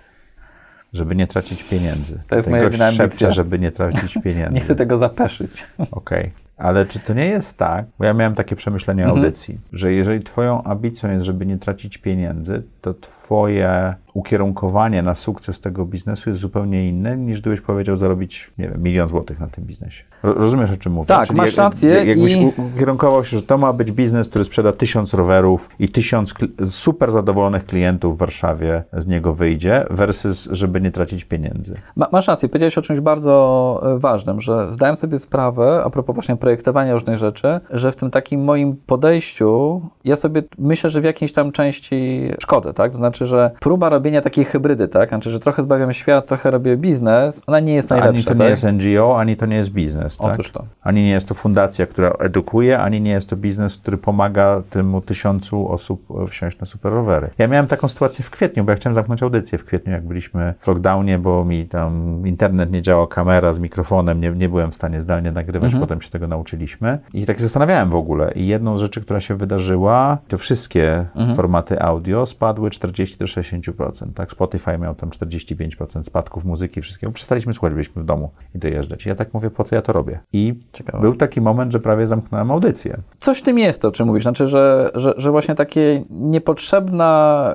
Żeby nie tracić pieniędzy. To jest moja jedyna ambicja. żeby nie tracić pieniędzy. Nie chcę tego zapeszyć. Okej. Ale czy to nie jest tak, bo ja miałem takie przemyślenie Mhm. audycji, że jeżeli twoją ambicją jest, żeby nie tracić pieniędzy, to twoje ukierunkowanie na sukces tego biznesu jest zupełnie inne, niż gdybyś powiedział zarobić, nie wiem, milion złotych na tym biznesie. Ro- Rozumiesz, o czym mówię? Tak, masz rację Jak, jakbyś i- ukierunkował się, że to ma być biznes, który sprzeda tysiąc rowerów i tysiąc super zadowolonych klientów w Warszawie z niego wyjdzie, versus, żeby nie tracić pieniędzy. Ma, masz rację, powiedziałeś o czymś bardzo e, ważnym, że zdałem sobie sprawę, a propos właśnie projektowania różnych rzeczy, że w tym takim moim podejściu ja sobie myślę, że w jakiejś tam części szkodzę, tak? To znaczy, że próba robienia takiej hybrydy, tak? Znaczy, że trochę zbawiam świat, trochę robię biznes, ona nie jest najlepsza, Ani to tak? nie jest NGO, ani to nie jest biznes. Tak? Otóż to. Ani nie jest to fundacja, która edukuje, ani nie jest to biznes, który pomaga temu tysiącu osób wsiąść na super rowery. Ja miałem taką sytuację w kwietniu, bo ja chciałem zamknąć audycję w kwietniu, jak byliśmy w lockdownie, bo mi tam internet nie działał, kamera z mikrofonem, nie, nie byłem w stanie zdalnie nagrywać, Mhm. potem się tego nauczyłem. Nauczyliśmy. I tak się zastanawiałem w ogóle. I jedną z rzeczy, która się wydarzyła, to wszystkie Mhm. formaty audio spadły 40 do 60%. Tak? Spotify miał tam 45% spadków muzyki, wszystkiego. Przestaliśmy słuchać, byliśmy w domu i dojeżdżać. I ja tak mówię, po co ja to robię? I Ciekawe. był taki moment, że prawie zamknąłem audycję. Coś w tym jest, o czym mówisz. Znaczy, że, że, że właśnie takie niepotrzebne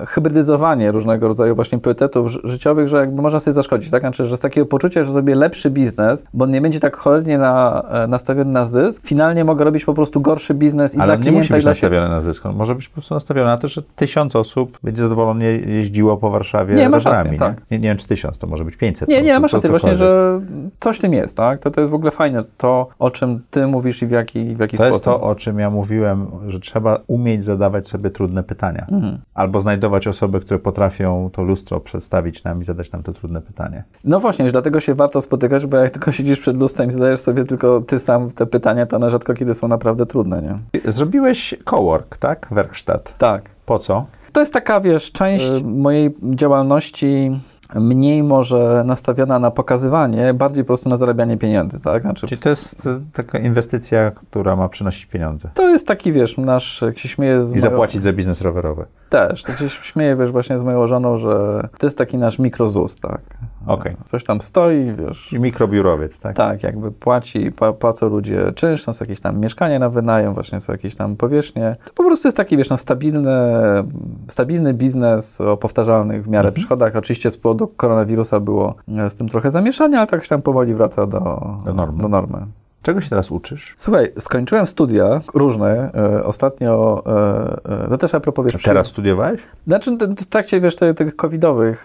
hybrydyzowanie różnego rodzaju właśnie priorytetów ży- życiowych, że jakby można sobie zaszkodzić, tak? Znaczy, że z takiego poczucia, że zrobię lepszy biznes, bo on nie będzie tak cholernie na, e, nastawiony na zysk, finalnie mogę robić po prostu gorszy biznes i Ale nie musi być nastawiony na zysk. On może być po prostu nastawiony na to, że tysiąc osób będzie zadowolenie jeździło po Warszawie Nie, masz rowerami, rację, tak. nie? Nie, nie wiem, czy tysiąc, to może być 500. Nie, to- nie, to- masz to rację właśnie, że coś w tym jest, tak? To, to jest w ogóle fajne, to o czym ty mówisz i w jaki, w jaki To sposób. jest to, o czym ja mówiłem, że trzeba umieć zadawać sobie trudne pytania. Mhm. Albo znajdować osoby, które potrafią to lustro przedstawić nam i zadać nam to trudne pytanie. No właśnie, że dlatego się warto spotykać, bo jak tylko siedzisz przed lustrem i zadajesz sobie tylko ty sam te pytania, to one rzadko kiedy są naprawdę trudne, nie? Zrobiłeś cowork, tak? Werkstatt. Tak. Po co? To jest taka, wiesz, część y, mojej działalności mniej może nastawiona na pokazywanie, bardziej po prostu na zarabianie pieniędzy, tak? Znaczy, Czyli to jest e, taka inwestycja, która ma przynosić pieniądze. to jest taki, wiesz, nasz, jak się śmieje z I moją- zapłacić za biznes rowerowy. Też, tak się śmieję, wiesz, właśnie z moją żoną, że to jest taki nasz mikrozus, tak? Okej. Coś tam stoi, wiesz, Czyli mikrobiurowiec, tak? Tak, jakby płaci, pła- płacą ludzie czynsz, są jakieś tam mieszkania na wynajem, właśnie są jakieś tam powierzchnie. To po prostu jest taki, wiesz, no, stabilny, stabilny biznes o powtarzalnych w miarę przychodach. Oczywiście z powodu koronawirusa było e, z tym trochę zamieszania, ale tak się tam powoli wraca do, Do normy. Do normy. Czego się teraz uczysz? Słuchaj, skończyłem studia różne, e, ostatnio, e, e, to też a propos, wiesz, Teraz studiowałeś? znaczy, w trakcie, wiesz, te- tych covidowych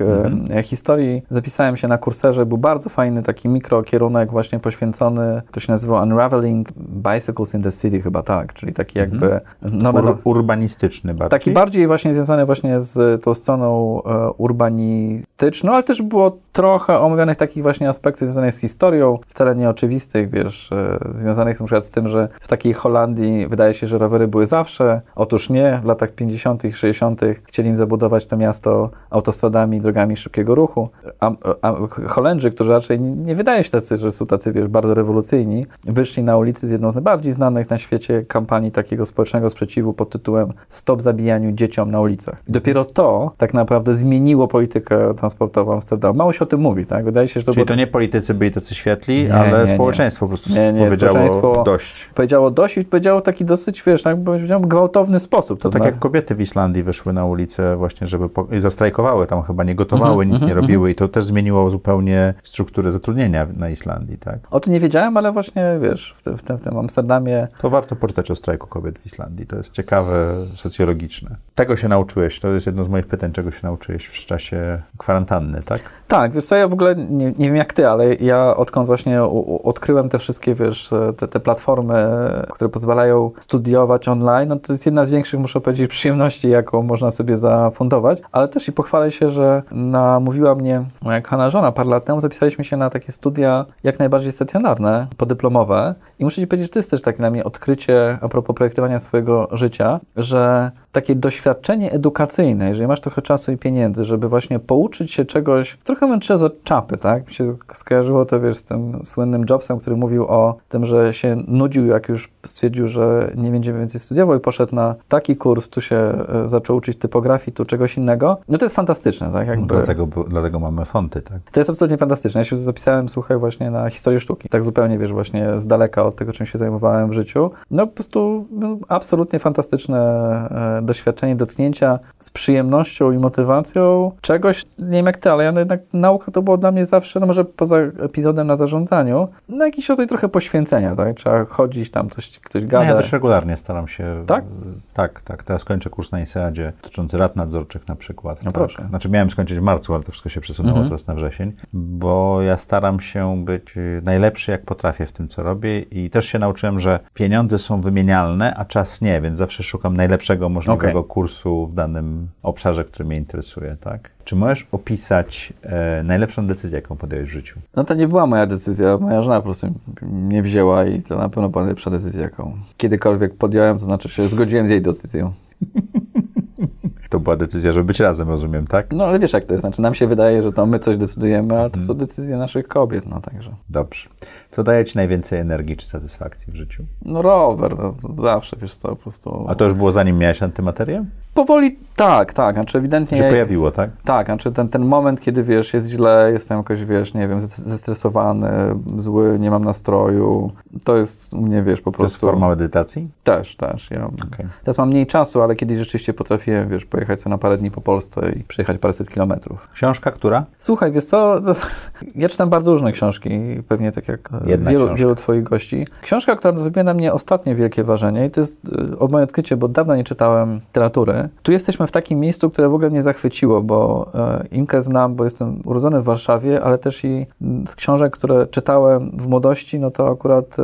e, historii zapisałem się na kurserze, był bardzo fajny taki mikrokierunek właśnie poświęcony, to się nazywał Unraveling Bicycles in the City chyba tak, czyli taki jakby nowe, Ur, urbanistyczny bardziej? taki bardziej właśnie związany właśnie z tą stroną e, urbanistyczną, ale też było trochę omawianych takich właśnie aspektów związanych z historią, wcale nieoczywistych, wiesz, e, związanych na przykład z tym, że w takiej Holandii wydaje się, że rowery były zawsze. Otóż nie, w latach 50., 60. chcieli im zabudować to miasto autostradami, drogami szybkiego ruchu. A, a Holendrzy, którzy raczej nie, nie wydaje się tacy, że są tacy, wiesz, bardzo rewolucyjni, wyszli na ulicy z jedną z najbardziej znanych na świecie kampanii takiego społecznego sprzeciwu pod tytułem Stop zabijaniu dzieciom na ulicach. I dopiero to tak naprawdę zmieniło politykę transportową Amsterdamu. Mało się o tym mówi, tak? Wydaje się, że to Czyli było to nie politycy byli tacy świetli, Nie, ale nie, nie. społeczeństwo po prostu Nie, nie, powiedziało społeczeństwo- dość. powiedziało dość i powiedziało taki dosyć, wiesz, tak powiedziałem, gwałtowny sposób. To tak zna- jak kobiety w Islandii wyszły na ulicę właśnie, żeby po... i zastrajkowały tam chyba, nie gotowały, Mhm, nic nie mhm, robiły i to też zmieniło zupełnie strukturę zatrudnienia na Islandii, tak? O tym nie wiedziałem, ale właśnie, wiesz, w tym, w tym, w tym Amsterdamie To warto poczytać o strajku kobiet w Islandii. To jest ciekawe, socjologiczne. Tego się nauczyłeś. To jest jedno z moich pytań, czego się nauczyłeś w czasie kwarantanny, tak? Tak, wiesz co, ja w ogóle nie, nie wiem jak ty, ale ja odkąd właśnie u, u, odkryłem te wszystkie, wiesz, te, te platformy, które pozwalają studiować online, no to jest jedna z większych, muszę powiedzieć, przyjemności, jaką można sobie zafundować, ale też i pochwalę się, że namówiła mnie moja kochana żona. Parę lat temu, zapisaliśmy się na takie studia jak najbardziej stacjonarne, podyplomowe. I muszę ci powiedzieć, że to jest też takie dla mnie odkrycie a propos projektowania swojego życia, że takie doświadczenie edukacyjne, jeżeli masz trochę czasu i pieniędzy, żeby właśnie pouczyć się czegoś, trochę męczyć od czapy, tak? Mi się skojarzyło to, wiesz, z tym słynnym Jobsem, który mówił o tym, że się nudził, jak już stwierdził, że nie będzie więcej studiował i poszedł na taki kurs, tu się e, zaczął uczyć typografii, tu czegoś innego. No to jest fantastyczne, tak? Jakby... Dlatego, dlatego mamy fonty, tak? To jest absolutnie fantastyczne. Ja się zapisałem, słuchaj, właśnie na historię sztuki. Tak zupełnie, wiesz, właśnie z daleka od tego, czym się zajmowałem w życiu. No po prostu no, absolutnie fantastyczne e, doświadczenie, dotknięcia z przyjemnością i motywacją czegoś, nie wiem jak ty, ale ja no jednak nauka to było dla mnie zawsze, no może poza epizodem na zarządzaniu, no jakiś rodzaj trochę poświęcenia, tak? Trzeba chodzić tam, coś, ktoś No, gada. ja też regularnie staram się. Tak? Tak, tak. Teraz kończę kurs na ISEADzie dotyczący rad nadzorczych na przykład. No tak. proszę. Znaczy miałem skończyć w marcu, ale to wszystko się przesunęło Mhm. teraz na wrzesień, bo ja staram się być y, najlepszy jak potrafię w tym, co robię i też się nauczyłem, że pieniądze są wymienialne, a czas nie, więc zawsze szukam najlepszego możliwego kursu w danym obszarze, który mnie interesuje, tak? Czy możesz opisać e, najlepszą decyzję, jaką podjąłeś w życiu? No to nie była moja decyzja, moja żona po prostu mnie wzięła i to na pewno była najlepsza decyzja, jaką kiedykolwiek podjąłem, to znaczy się zgodziłem z jej decyzją. To była decyzja, żeby być razem, rozumiem, tak? No ale wiesz jak to jest, znaczy nam się wydaje, że to my coś decydujemy, ale to są decyzje naszych kobiet, no także. Dobrze. Co daje Ci najwięcej energii czy satysfakcji w życiu? No rower, no, to zawsze, wiesz co, po prostu... A to już było zanim miałeś antymaterię? Powoli tak, tak, znaczy ewidentnie... Się pojawiło, tak? Tak, znaczy ten, ten moment, kiedy wiesz, jest źle, jestem jakoś, wiesz, nie wiem, zes- zestresowany, zły, nie mam nastroju, to jest u mnie, wiesz, po To jest prostu... forma medytacji? Też, też. Ja Okej. Teraz mam mniej czasu, ale kiedyś rzeczywiście potrafiłem, wiesz, pojechać sobie na parę dni po Polsce i przejechać paręset kilometrów. Książka, która? Słuchaj, wiesz co, ja czytam bardzo różne książki, pewnie tak jak e, Jedna wielu, książka. wielu twoich gości. Książka, która zrobiła na mnie ostatnie wielkie wrażenie i to jest e, moje odkrycie, bo dawno nie czytałem literatury. Tu jesteśmy w takim miejscu, które w ogóle mnie zachwyciło, bo e, Inkę znam, bo jestem urodzony w Warszawie, ale też i mm, z książek, które czytałem w młodości, no to akurat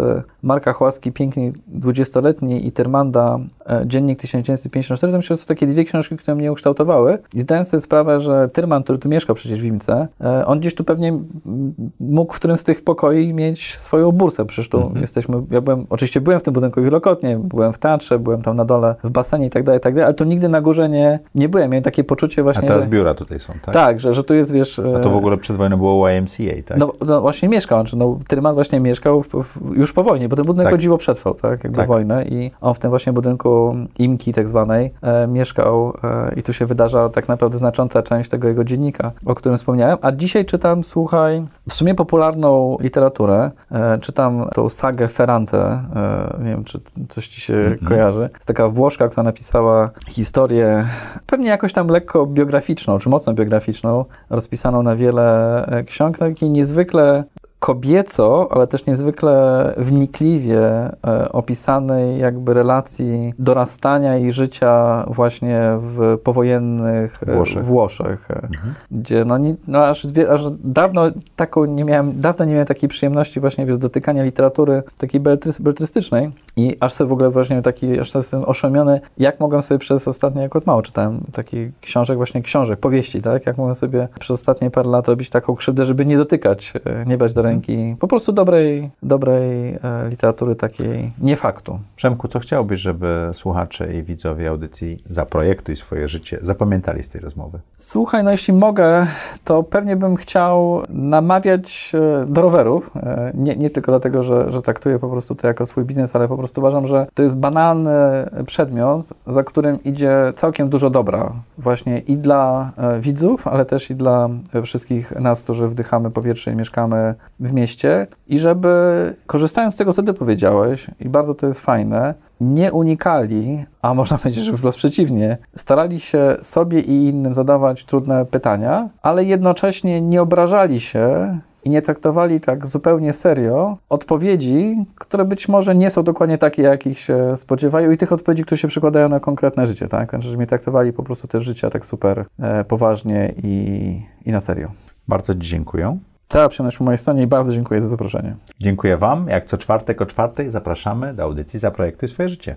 Marka Chłaski, Piękny 20-letni i Tyrmanda, e, Dziennik 1954, to myślę, że są takie dwie książki, które mnie ukształtowały i zdałem sobie sprawę, że Tyrman, który tu mieszkał przecież w Imce, e, on gdzieś tu pewnie mógł w którymś z tych pokoi mieć swoją bursę. Przecież tu jesteśmy, ja byłem, oczywiście byłem w tym budynku wielokrotnie, byłem w teatrze, byłem tam na dole w basenie i tak dalej, tak dalej, ale tu nigdy na górze nie, nie byłem. Miałem takie poczucie A właśnie, teraz że, biura tutaj są, tak? tak, że, że tu jest, wiesz... A to w ogóle przed wojną było YMCA, tak? No, no właśnie mieszkał, znaczy, no, Tyrman właśnie mieszkał w, w, już po wojnie, bo ten budynek Tak. o dziwo przetrwał, tak, jakby Tak. wojnę i on w tym właśnie budynku Imki tak zwanej e, mieszkał e, i tu się wydarza tak naprawdę znacząca część tego jego dziennika, o którym wspomniałem, a dzisiaj czytam, słuchaj, w sumie popularną literaturę, e, czytam tą sagę Ferrante, e, nie wiem, czy coś ci się Mhm. kojarzy, jest taka Włoszka, która napisała historię, pewnie jakoś tam lekko biograficzną, czy mocno biograficzną, rozpisaną na wiele e, ksiąg, takiej niezwykle kobieco, ale też niezwykle wnikliwie e, opisanej jakby relacji dorastania i życia właśnie w powojennych e, Włoszech. Włoszech e, Mhm. gdzie no, no aż, aż dawno taką nie miałem, dawno nie miałem takiej przyjemności właśnie wiesz, dotykania literatury takiej beletrys, beletrystycznej i aż sobie w ogóle właśnie taki, aż jestem oszołomiony, jak mogłem sobie przez ostatnie, jak od mało czytałem takich książek, właśnie książek, powieści, tak, jak mogłem sobie przez ostatnie parę lat robić taką krzywdę, żeby nie dotykać, nie brać do ręki po prostu dobrej, dobrej e, literatury takiej nie faktu. Przemku, co chciałbyś, żeby słuchacze i widzowie audycji Zaprojektuj swoje życie zapamiętali z tej rozmowy? Słuchaj, no jeśli mogę, to pewnie bym chciał namawiać e, do rowerów. E, Nie, nie tylko dlatego, że, że traktuję po prostu to jako swój biznes, ale po prostu uważam, że to jest banalny przedmiot, za którym idzie całkiem dużo dobra. Właśnie i dla widzów, ale też i dla wszystkich nas, którzy wdychamy powietrze i mieszkamy w mieście. I żeby, korzystając z tego, co ty powiedziałeś, i bardzo to jest fajne, nie unikali, a można powiedzieć, że wprost przeciwnie, starali się sobie i innym zadawać trudne pytania, ale jednocześnie nie obrażali się i nie traktowali tak zupełnie serio odpowiedzi, które być może nie są dokładnie takie, jakich się spodziewają i tych odpowiedzi, które się przykładają na konkretne życie, tak? Znaczy, że traktowali po prostu też życia tak super e, poważnie i, i na serio. Bardzo Ci dziękuję. Cała przyjemność po mojej stronie i bardzo dziękuję za zaproszenie. Dziękuję Wam. Jak co czwartek o czwartej zapraszamy do audycji Zaprojektuj swoje życie.